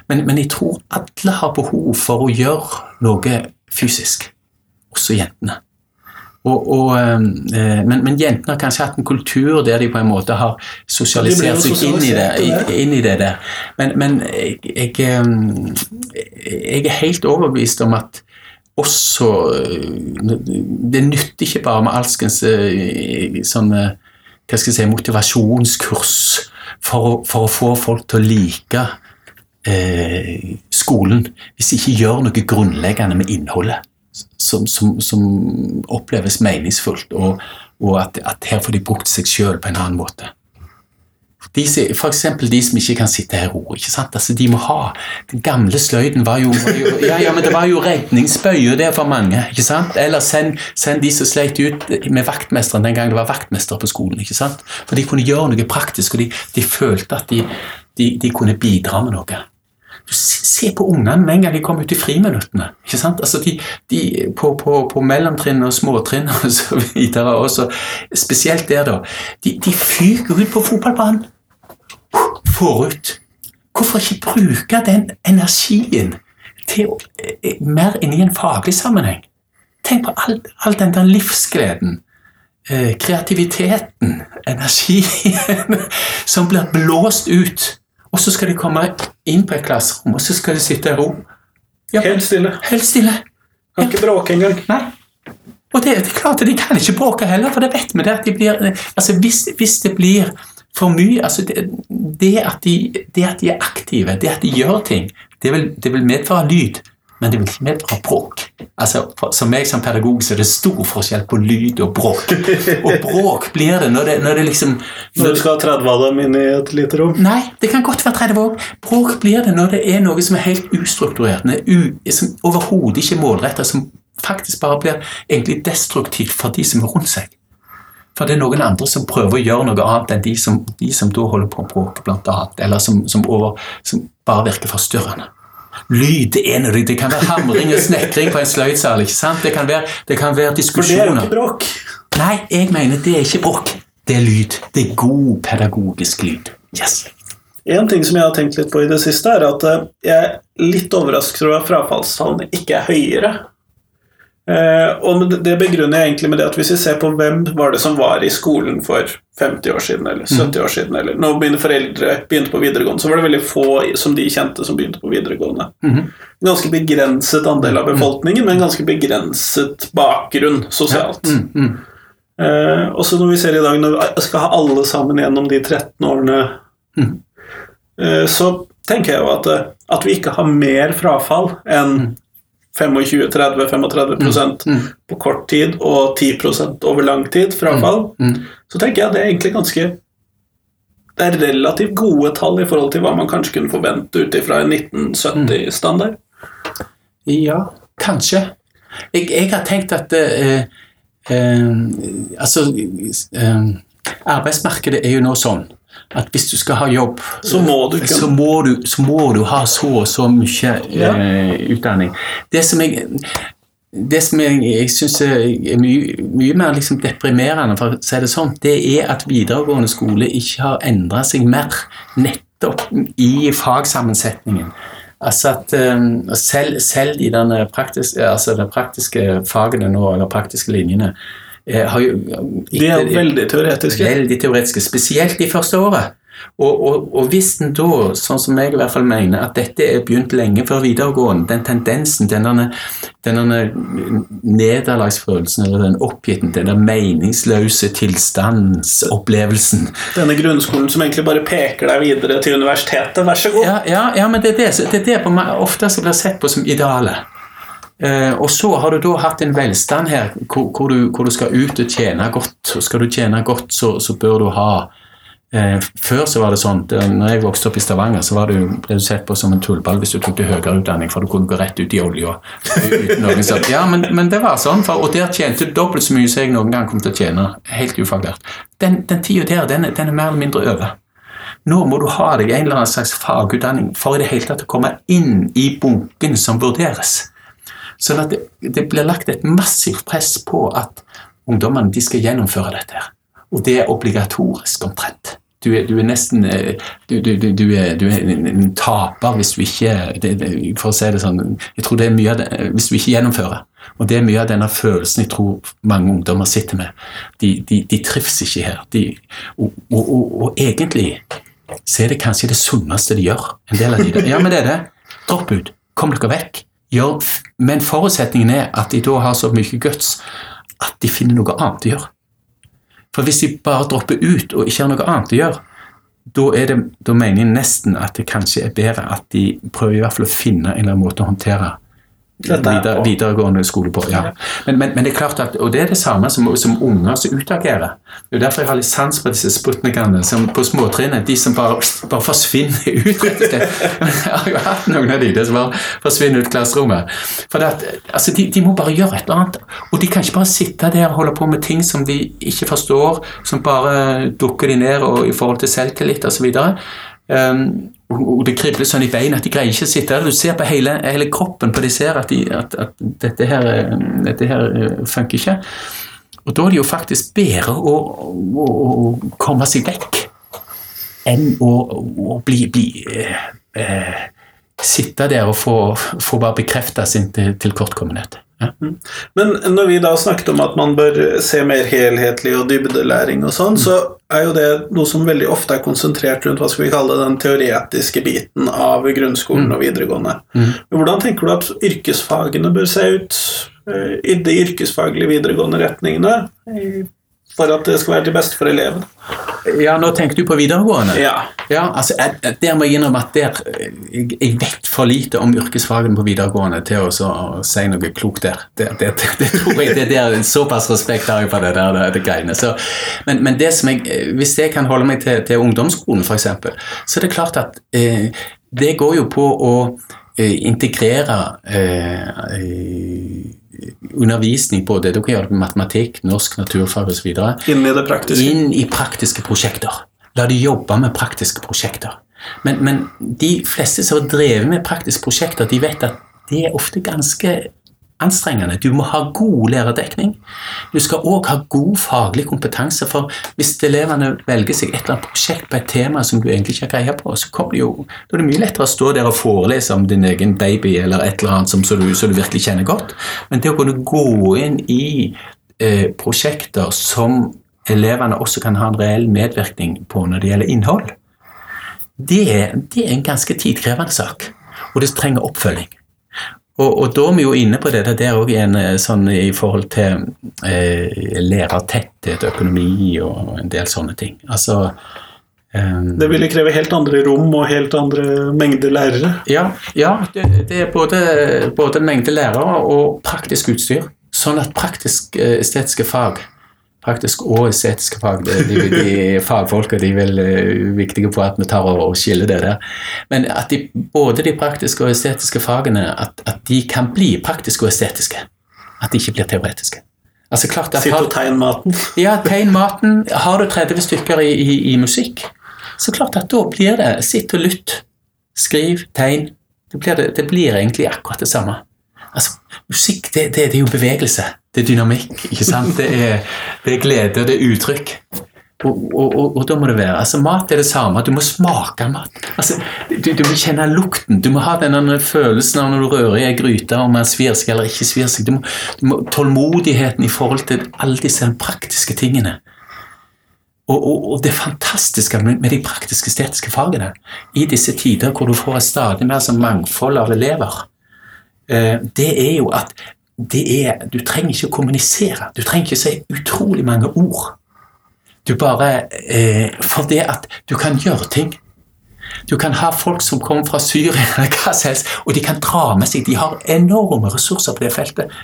Men, men jeg tror alle har behov for å gjøre noe fysisk, også jentene. Og, og, eh, men, men jentene har kanskje hatt en kultur der de på en måte har sosialisert seg inn i det, inn i det der. Men, men jeg, jeg, eh, jeg er helt overbevist om at også eh, Det nytter ikke bare med alskens eh, sånne hva skal jeg si, motivasjonskurs for, for å få folk til å like eh, skolen, hvis de ikke gjør noe grunnleggende med innholdet som, som, som oppleves meningsfullt, og, og at, at her får de brukt seg sjøl på en annen måte. De, for eksempel de som ikke kan sitte i ro. ikke sant? Altså, de må ha Den gamle sløyden var jo, var jo ja, ja, men Det var jo redningsbøye det for mange. ikke sant? Eller send, send de som sleit ut med vaktmesteren den gang det var vaktmester på skolen. ikke sant? For de kunne gjøre noe praktisk, og de, de følte at de, de, de kunne bidra med noe. Se på ungene med en gang de kommer ut i friminuttene. ikke sant? Altså de, de På, på, på mellomtrinn og småtrinn og så videre, også, spesielt der, da. De, de fyker ut på fotballbanen. Forut. Hvorfor ikke bruke den energien til å, eh, mer inn i en faglig sammenheng? Tenk på all, all den der livsgleden, eh, kreativiteten, energien som blir blåst ut. Og så skal de komme inn på et klasserom, og så skal de sitte i ro. Ja, Helt stille. helt stille. Kan ikke bråke engang. Nei. Og det, det er klart at de kan ikke bråke heller, for det vet vi. det at de blir, altså hvis, hvis det blir for mye altså det, det, at de, det at de er aktive, det at de gjør ting, det vil, det vil medføre lyd, men det vil ikke medføre bråk. Altså, for, Som meg som pedagog så er det stor forskjell på lyd og bråk. Og bråk blir det når det, når det liksom Når du skal ha 30 av dem inn i et lite rom. Nei, det kan godt være 30 òg. Bråk blir det når det er noe som er helt ustrukturert, er som overhodet ikke er målrettet, som faktisk bare blir egentlig destruktivt for de som er rundt seg. For det er noen andre som prøver å gjøre noe annet enn de som, de som da holder på å bråke, blant annet, eller som, som, over, som bare virker forstyrrende. Lyd det er noe, det kan være hamring og snekring på en sløydsal. ikke sant? Det kan være, det kan være For det er ikke bråk. Nei, jeg mener det er ikke bråk. Det er lyd. Det er god pedagogisk lyd. Yes. En ting som jeg har tenkt litt på i det siste, er at eh, jeg er litt overrasket over at frafallstallene ikke er høyere. Eh, og det- det begrunner jeg egentlig med det at hvis vi ser på hvem var det som var i skolen for 50 år siden, eller 70 år siden, eller når mine foreldre begynte på videregående, så var det veldig få som de kjente som begynte på videregående. Mhm. En ganske begrenset andel av befolkningen, men en ganske begrenset bakgrunn sosialt. Eh, også når vi ser i dag, når vi skal ha alle sammen gjennom de 13 årene, Mhm. eh, så tenker jeg jo at, eh, at vi ikke har mer frafall enn 25-30-35 Mm. på kort tid og 10% over lang tid frafall, Mm. så tenker jeg det er egentlig ganske det er relativt gode tall i forhold til hva man kanskje kunne forvente ut ifra en 1970-standard. Ja, kanskje. Jeg, jeg har tenkt at eh, eh, Altså eh, Arbeidsmarkedet er jo nå sånn at hvis du skal ha jobb, Så må du så må du, så må du ha så og så mye Ja. eh, utdanning. Det som jeg det som jeg, jeg syns er mye, mye mer liksom deprimerende, for å si det sånn, det er at videregående skole ikke har endra seg mer, nettopp i fagsammensetningen. Altså at um, selv, selv i denne praktiske, altså de praktiske fagene nå, eller praktiske linjene, har jo De er veldig teoretiske. Veldig teoretiske, spesielt de første året. Og, og, og, hvis en da, sånn som jeg i hvert fall mener, at dette er begynt lenge før videregående, den tendensen, denne, denne nederlagsfølelsen eller den oppgitten, denne meningsløse tilstandsopplevelsen Denne grunnskolen som egentlig bare peker deg videre til universitetet, vær så god. Ja, ja, ja men det er det, det, er det på ofte blir sett på som idealet. Uh, og så har du da hatt en velstand her hvor, hvor, du, hvor, du, skal ut og tjene godt. Og skal du tjene godt, så, så bør du ha Eh, før så var det sånn, når jeg vokste opp i Stavanger, så var du, ble du sett på som en tullball hvis du tok til høyere utdanning, for du kunne gå rett ut i olja. Ja, men, men, det var sånn, for, og der tjente du dobbelt så mye som jeg noen gang kom til å tjene. Helt ufaglært. Den, den tida der, den, den, er mer eller mindre over. Nå må du ha deg en eller annen slags fagutdanning for i det hele tatt å komme inn i bunken som vurderes. Sånn at det, det blir lagt et massivt press på at ungdommene de skal gjennomføre dette. her. Og det er obligatorisk omtrent. Du er, du er nesten eh, du, du, er, du, er, en taper hvis du ikke det, For å si det sånn jeg tror det er mye av det, Hvis du ikke gjennomfører. Og det er mye av denne følelsen jeg tror mange ungdommer sitter med. De, de, de trives ikke her. De, og, og, og, og, egentlig så er det kanskje det sunneste de gjør. En del av de Ja, men det er det. Dropp ut. Kom dere vekk. Gjør, men forutsetningen er at de da har så mye guts at de finner noe annet å gjøre. For hvis de bare dropper ut og ikke har noe annet å gjøre, da, det, da mener jeg nesten at det kanskje er bedre at de prøver i hvert fall å finne en eller annen måte å håndtere Videre, videregående skole på. ja. Men, men, men, det er klart at, Og det er det samme som, som unger som utagerer. Det er derfor jeg har litt sans på disse sputnikene som på småtrinnet. De som bare, bare forsvinner ut. Jeg har jo hatt noen av de som bare forsvinner ut klasserommet. For det at, altså, de, de, må bare gjøre et eller annet. Og de kan ikke bare sitte der og holde på med ting som de ikke forstår, som bare dukker de ned og, i forhold til selvtillit osv. Um, og det kribler sånn i beina at de greier ikke å sitte der. Du ser på hele, hele kroppen på de ser at, de, at, at dette, her, dette, her, eh, funker ikke. Og da er det jo faktisk bedre å, å, å komme seg vekk enn å, å bli, bli eh, eh, Sitte der og få, få bare bekrefta sin tilkortkommenhet. Ja. Mm. Men når vi da snakket om at man bør se mer helhetlig og dybdelæring og sånn, mm. så er jo det noe som veldig ofte er konsentrert rundt hva skal vi kalle den teoretiske biten av grunnskolen mm. og videregående. Men Hvordan tenker du at yrkesfagene bør se ut uh, i de yrkesfaglige videregående retningene for at det skal være til beste for elevene? Ja, nå tenker du på videregående? Ja. ja altså, jeg, der må jeg innrømme at der, jeg, jeg, vet for lite om yrkesfagene på videregående til å, så, å si noe klokt der. Det, det, det, tror jeg, det der, Såpass respekt har jeg for det der det, det greiene. Så, men, men det som jeg, hvis jeg kan holde meg til, til ungdomsskolen, f.eks., så er det klart at eh, det går jo på å eh, integrere eh, undervisning på det. Du kan gjøre det matematikk, norsk, naturfag osv. Inn i det praktiske. Inn i praktiske prosjekter. La de jobbe med praktiske prosjekter. Men, men de fleste som har drevet med praktiske prosjekter, de vet at det er ofte ganske anstrengende. Du må ha god lærerdekning. Du skal òg ha god faglig kompetanse, for hvis elevene velger seg et eller annet prosjekt på et tema som du egentlig ikke har greie på, så kommer det jo, da er det mye lettere å stå der og forelese om din egen baby eller et eller annet som, så, du, så du virkelig kjenner godt. Men det å kunne gå inn i eh, prosjekter som elevene også kan ha en reell medvirkning på når det gjelder innhold, det, det er en ganske tidkrevende sak. Og det trenger oppfølging. Og, og, da er vi jo inne på det der òg igjen eh, sånn i forhold til eh, lærertetthet, økonomi og en del sånne ting. Altså eh, Det ville kreve helt andre rom og helt andre mengder lærere? Ja, ja det, det, er både, både mengde lærere og praktisk utstyr. Sånn at praktisk eh, fag praktisk og estetiske fag. De, de, de fagfolka de er vel uh, viktige på at vi tar og skiller det der. Men at de, både de praktiske og estetiske fagene at, at, de kan bli praktiske og estetiske. At de ikke blir teoretiske. Altså klart at Sitt og tegn maten. ja, tegn maten. Har du 30 stykker i, i, i, musikk, så klart at da blir det sitt og lytt. Skriv, tegn. Det blir, det, det blir egentlig akkurat det samme. Altså, musikk, det, det, det, er jo bevegelse. Det er dynamikk. ikke sant? Det er, det er glede, det er uttrykk. Og, og, og, og da må det være altså Mat er det samme. Du må smake mat. Altså, du, du må kjenne lukten. Du må ha denne følelsen av når du rører i ei gryte, om den svir seg eller ikke svir seg. Du må, du må, tålmodigheten i forhold til alle disse praktiske tingene. Og, og, og, det fantastiske med, de praktiske estetiske fagene i disse tider hvor du får et stadig mer sånn mangfold av elever, det er jo at er, du trenger ikke å kommunisere. Du trenger ikke å si utrolig mange ord. Du bare eh, For det at du kan gjøre ting. Du kan ha folk som kommer fra Syria eller hva som helst, og de kan dra med seg De har enorme ressurser på det feltet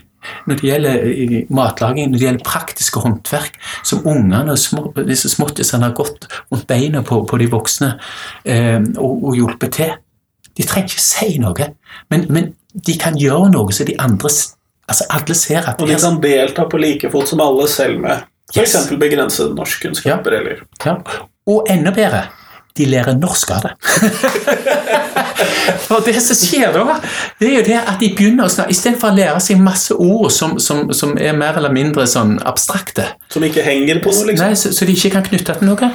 når det gjelder eh, matlaging, når det gjelder praktiske håndverk, som ungene, små, disse småttisene, har gått rundt beina på, på de voksne eh, og, og, hjulpet til. De trenger ikke si noe, men, men, de kan gjøre noe så de andre altså alle ser at Og de kan delta på like fot som alle selv med F.eks. Yes. begrensede norskkunnskaper. Ja. eller Ja. Og enda bedre de lærer norsk av det. For det som skjer da, det er jo det at de begynner å snakke Istedenfor å lære seg masse ord som, som, som er mer eller mindre sånn abstrakte, Som ikke henger på noe, liksom. Nei, så, så de ikke kan knytte til noe.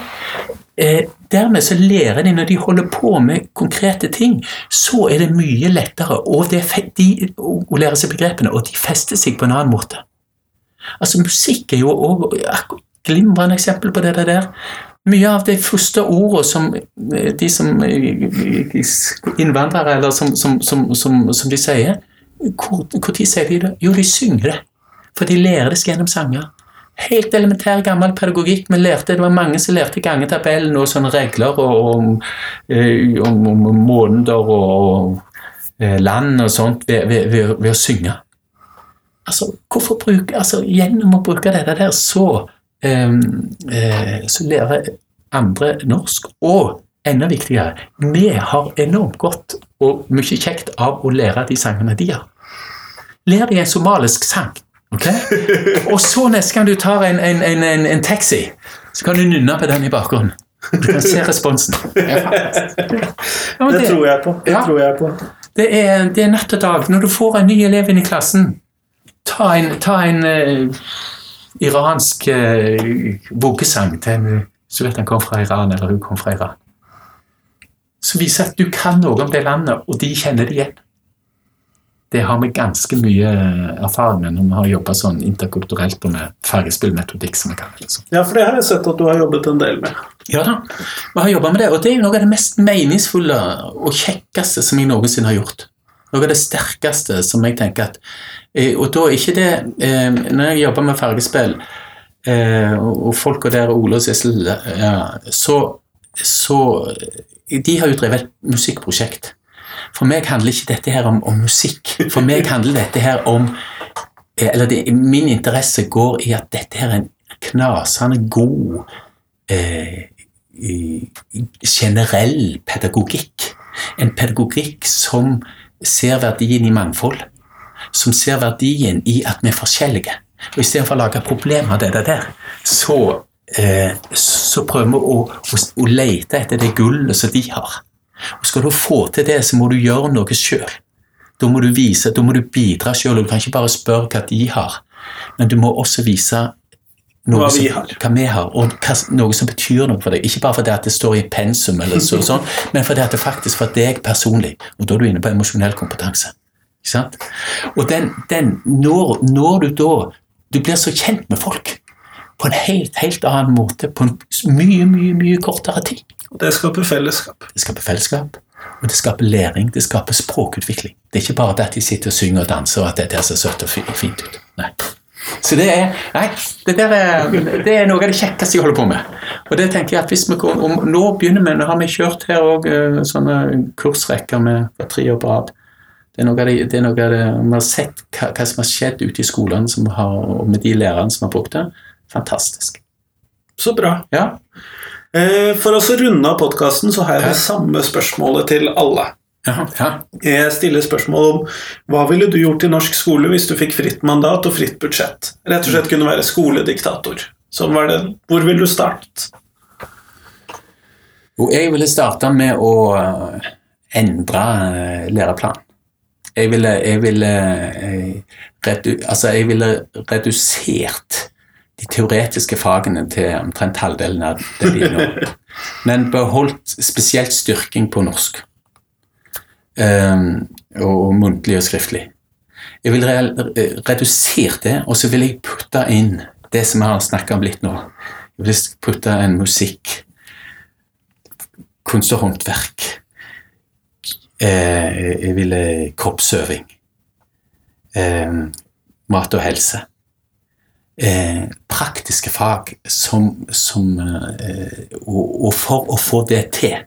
Eh, dermed så lærer de, når de holder på med konkrete ting, så er det mye lettere og det, de, å å lære seg begrepene, og de fester seg på en annen måte. Altså Musikk er jo også glimrende eksempel på det der. Mye av de første ordene som eh, de som eh, innvandrere, eller som, som, som, som, de sier tid sier de det? Jo, de synger det. For de lærer det gjennom sanger. Helt elementær gammel pedagogikk. Vi lærte, det var mange som lærte gangetabellen og sånne regler og, om, eh, om, om måneder og, eh, land og sånt ved, ved, ved, ved å synge. Altså, hvorfor bruke, altså, gjennom å bruke dette der, så, eh, eh, så lærer andre norsk. Og enda viktigere, vi har enormt godt og mye kjekt av å lære de sangene de har. Lær de en somalisk sang. Ok? Og så neste gang du tar en, en, en, en, en taxi, så kan du nynne på den i bakgrunnen. Du kan se responsen. Er. Ja, det, Det tror jeg på. Det Ja. tror jeg på. det er, det er natt og dag. Når du får en ny elev inn i klassen, ta en, ta en eh, iransk uh, voggesang til en Så vet han kom fra Iran, eller hun kom fra Iran. Som viser at du kan noe om det landet, og de kjenner det igjen. Det har vi ganske mye erfaring med når vi har jobba sånn interkulturelt og med ferdigspillmetodikk. som vi kan. Liksom. Ja, for det har jeg sett at du har jobbet en del med. Ja da, vi har jobba med det, og det er noe av det mest meningsfulle og kjekkeste som jeg noensinne har gjort. Noe av det sterkeste som jeg tenker at eh, Og da er ikke det eh, Når jeg jobber med fargespill, eh, og og folka der, Ole og Sissel, ja, så, så De har jo drevet et musikkprosjekt. For meg handler ikke dette her om, om musikk. For meg handler dette her om eh, Eller det, min interesse går i at dette her er en knasende god eh, generell pedagogikk. En pedagogikk som ser verdien i mangfold. Som ser verdien i at vi er forskjellige. Og Istedenfor å lage problemer av det der, så, eh, så prøver vi å, å, å lete etter det gullet som de har. Og Skal du få til det, så må du gjøre noe sjøl. Da må du vise, da må du bidra sjøl. Du kan ikke bare spørre hva de har, men du må også vise noe Hva vi har. hva vi har, og hva, noe som betyr noe for deg. Ikke bare fordi det står i pensum, eller så, sånn, men fordi det faktisk for deg personlig. Og da er du inne på emosjonell kompetanse. Ikke sant? Og den, den når, når du da Du blir så kjent med folk på en helt, helt annen måte på en mye, mye, mye kortere tid. Og det skaper fellesskap. Det skaper fellesskap, og det skaper læring, det skaper språkutvikling. Det er ikke bare det at de sitter og synger og danser, og at dette ser søtt og fint ut. Nei. Så det er, nei, det, der er, det er noe av det kjekkeste jeg holder på med. Og det tenker jeg at hvis vi går, om, Nå begynner vi, nå har vi kjørt her òg sånne kursrekker med tre år på rad. Det er noe av det, det, er noe av det Vi har sett hva, hva som har skjedd ute i skolene som har, og med de lærerne som har brukt det. Fantastisk. Så bra. Ja. Eh, For å runde av podkasten så har jeg det samme spørsmålet til alle. Ja, ja. Jeg stiller spørsmål om hva ville du gjort i norsk skole hvis du fikk fritt mandat og fritt budsjett? Rett og slett kunne være skolediktator. Sånn var det. Hvor ville du startet? Jo, jeg ville starte med å eh, endre eh, læreplanen. Jeg ville, jeg ville, redu, altså jeg ville redusert de teoretiske fagene til omtrent halvdelen av det de nå. Men beholdt spesielt styrking på norsk. Um, og muntlig og skriftlig. Jeg vil re redusere det, og så vil jeg putte inn det som jeg har snakka om litt nå. Jeg vil putte en musikk, kunst og håndverk. Eh, jeg ville kroppsøving. Eh, mat og helse. Eh, praktiske fag som, som eh, og, og, for å få det til,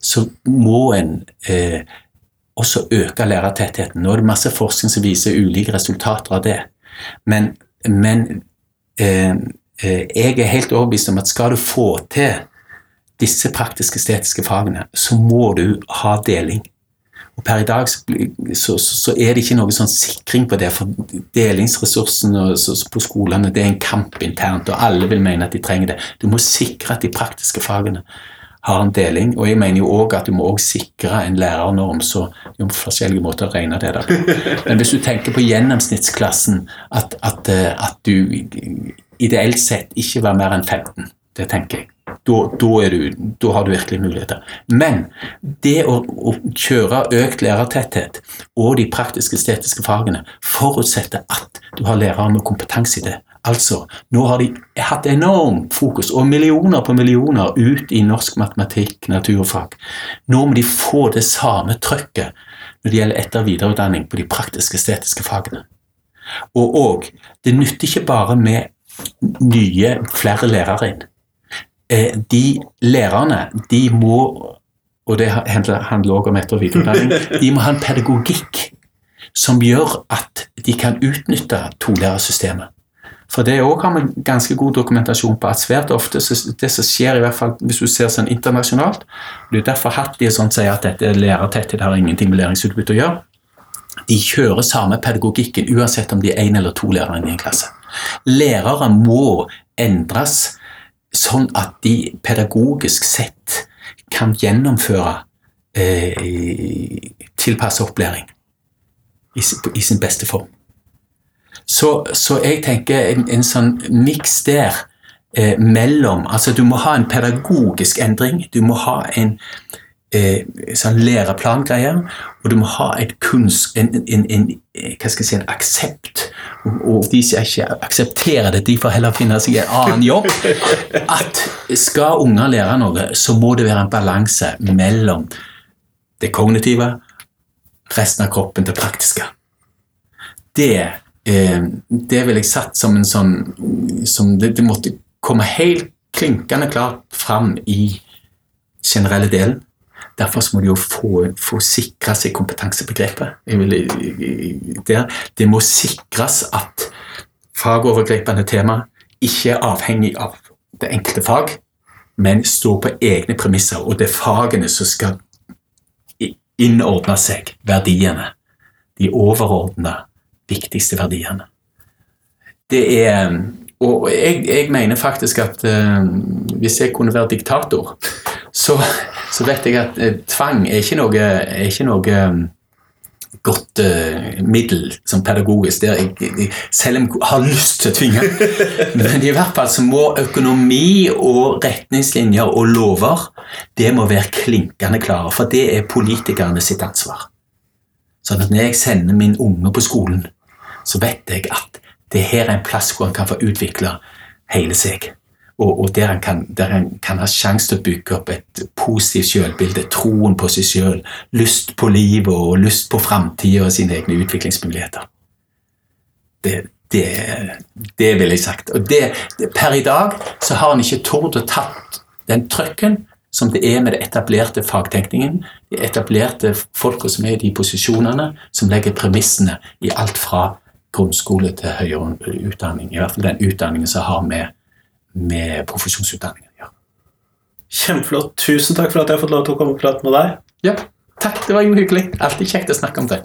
så må en eh, også øke lærertettheten. Nå er det masse forskning som viser ulike resultater av det. Men, men eh, eh, jeg er helt overbevist om at skal du få til disse praktiske estetiske fagene, så må du ha deling. Og Per i dag så, så, er det ikke noe sånn sikring på det, for delingsressursene på skolene det er en kamp internt, og alle vil mene at de trenger det. Du må sikre at de praktiske fagene har en deling. Og jeg mener jo òg at du må også sikre en lærernorm, så det er forskjellige måter å regne det der Men hvis du tenker på gjennomsnittsklassen, at, at, eh, at du ideelt sett ikke var mer enn 15, det tenker jeg. Da, har du virkelig muligheter. Men det å, å, kjøre økt lærertetthet og de praktisk-estetiske fagene forutsetter at du har lærere med kompetanse i det. Altså, nå har de hatt enormt fokus, og millioner på millioner, ut i norsk matematikk, naturfag. Nå må de få det samme trøkket når det gjelder etter- og videreutdanning på de praktisk-estetiske fagene. Og, og det nytter ikke bare med nye, flere lærere inn. Eh, de lærerne, de må og det handler også om etter- og videreutdanning, de må ha en pedagogikk som gjør at de kan utnytte tolærersystemet. For det òg har vi ganske god dokumentasjon på at svært ofte det som skjer, i hvert fall hvis du ser sånn internasjonalt Det er derfor Hattie sånn sier at dette lærertetthet har ingenting med læringsutbytte å gjøre. De kjører samme pedagogikken uansett om de er én eller to lærere i en klasse. Lærere må endres sånn at de pedagogisk sett kan gjennomføre eh, tilpasset opplæring i, i sin beste form. Så, så jeg tenker en, en sånn miks der eh, mellom Altså, du må ha en pedagogisk endring. Du må ha en eh, sånn læreplangreie, og du må ha kunst, en, en, en, hva skal jeg si, en aksept. Og, de som ikke aksepterer det, de får heller finne seg en annen jobb. At skal unger lære noe, så må det være en balanse mellom det kognitive, resten av kroppen, det praktiske. Det eh, det ville jeg satt som en sånn som det, det, måtte komme helt klinkende klart fram i generelle delen. Derfor må de jo få, få sikre seg kompetansebegrepet. Det, Det må sikres at fagovergripende tema ikke er avhengig av det enkelte fag, men står på egne premisser, og det er fagene som skal innordne seg verdiene. De overordna viktigste verdiene. Det er Og jeg, jeg mener faktisk at uh, hvis jeg kunne være diktator, så, så vet jeg at uh, tvang er ikke noe, er ikke noe um, godt uh, middel som pedagogisk. Der jeg, jeg, selv om jeg har lyst til å tvinge. Men i hvert fall så må økonomi og retningslinjer og lover det må være klinkende klare. For det er politikerne sitt ansvar. Sånn at når jeg sender min unge på skolen, så vet jeg at det her er en plass hvor han kan få utvikle hele seg. Og, og der, han kan, kan, ha sjanse til å bygge opp et positivt selvbilde, troen på seg selv, lyst på livet og lyst på framtida og sine egne utviklingsmuligheter. Det, det, det ville jeg sagt. Og det, per i dag så har han ikke tort å tatt den trøkken som det er med det etablerte fagtenkningen, de etablerte folka som er i de posisjonene, som legger premissene i alt fra grunnskole til høyere utdanning. I hvert fall den utdanningen som har med, med profesjonsutdanningen å gjøre. Kjempeflott. Tusen takk for at jeg har fått lov til å komme og prate med deg. Ja, takk. Det var hyggelig. Alltid kjekt å snakke om det.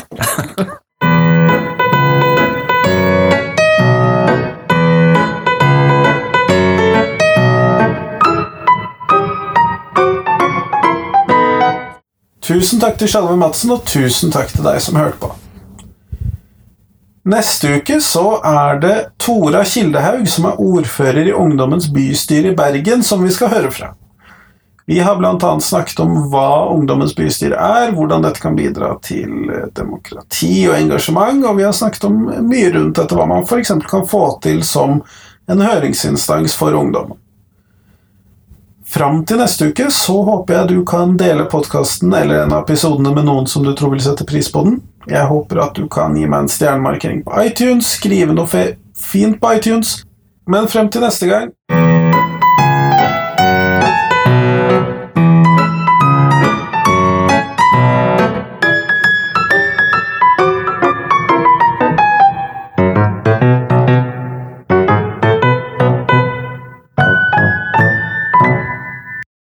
Tusen takk til Sjalve Madsen, og tusen takk til deg som hørte på. Neste uke så er det Tora Kildehaug, som er ordfører i Ungdommens bystyre i Bergen, som vi skal høre fra. Vi har bl.a. snakket om hva Ungdommens bystyre er, hvordan dette kan bidra til demokrati og engasjement, og vi har snakket om mye rundt dette, hva man f.eks. kan få til som en høringsinstans for ungdommen. Fram til neste uke så håper jeg du kan dele podkasten eller en av episodene med noen som du tror vil sette pris på den. Jeg håper at du kan gi meg en stjernemarkering på iTunes, skrive noe fint på iTunes. Men frem til neste gang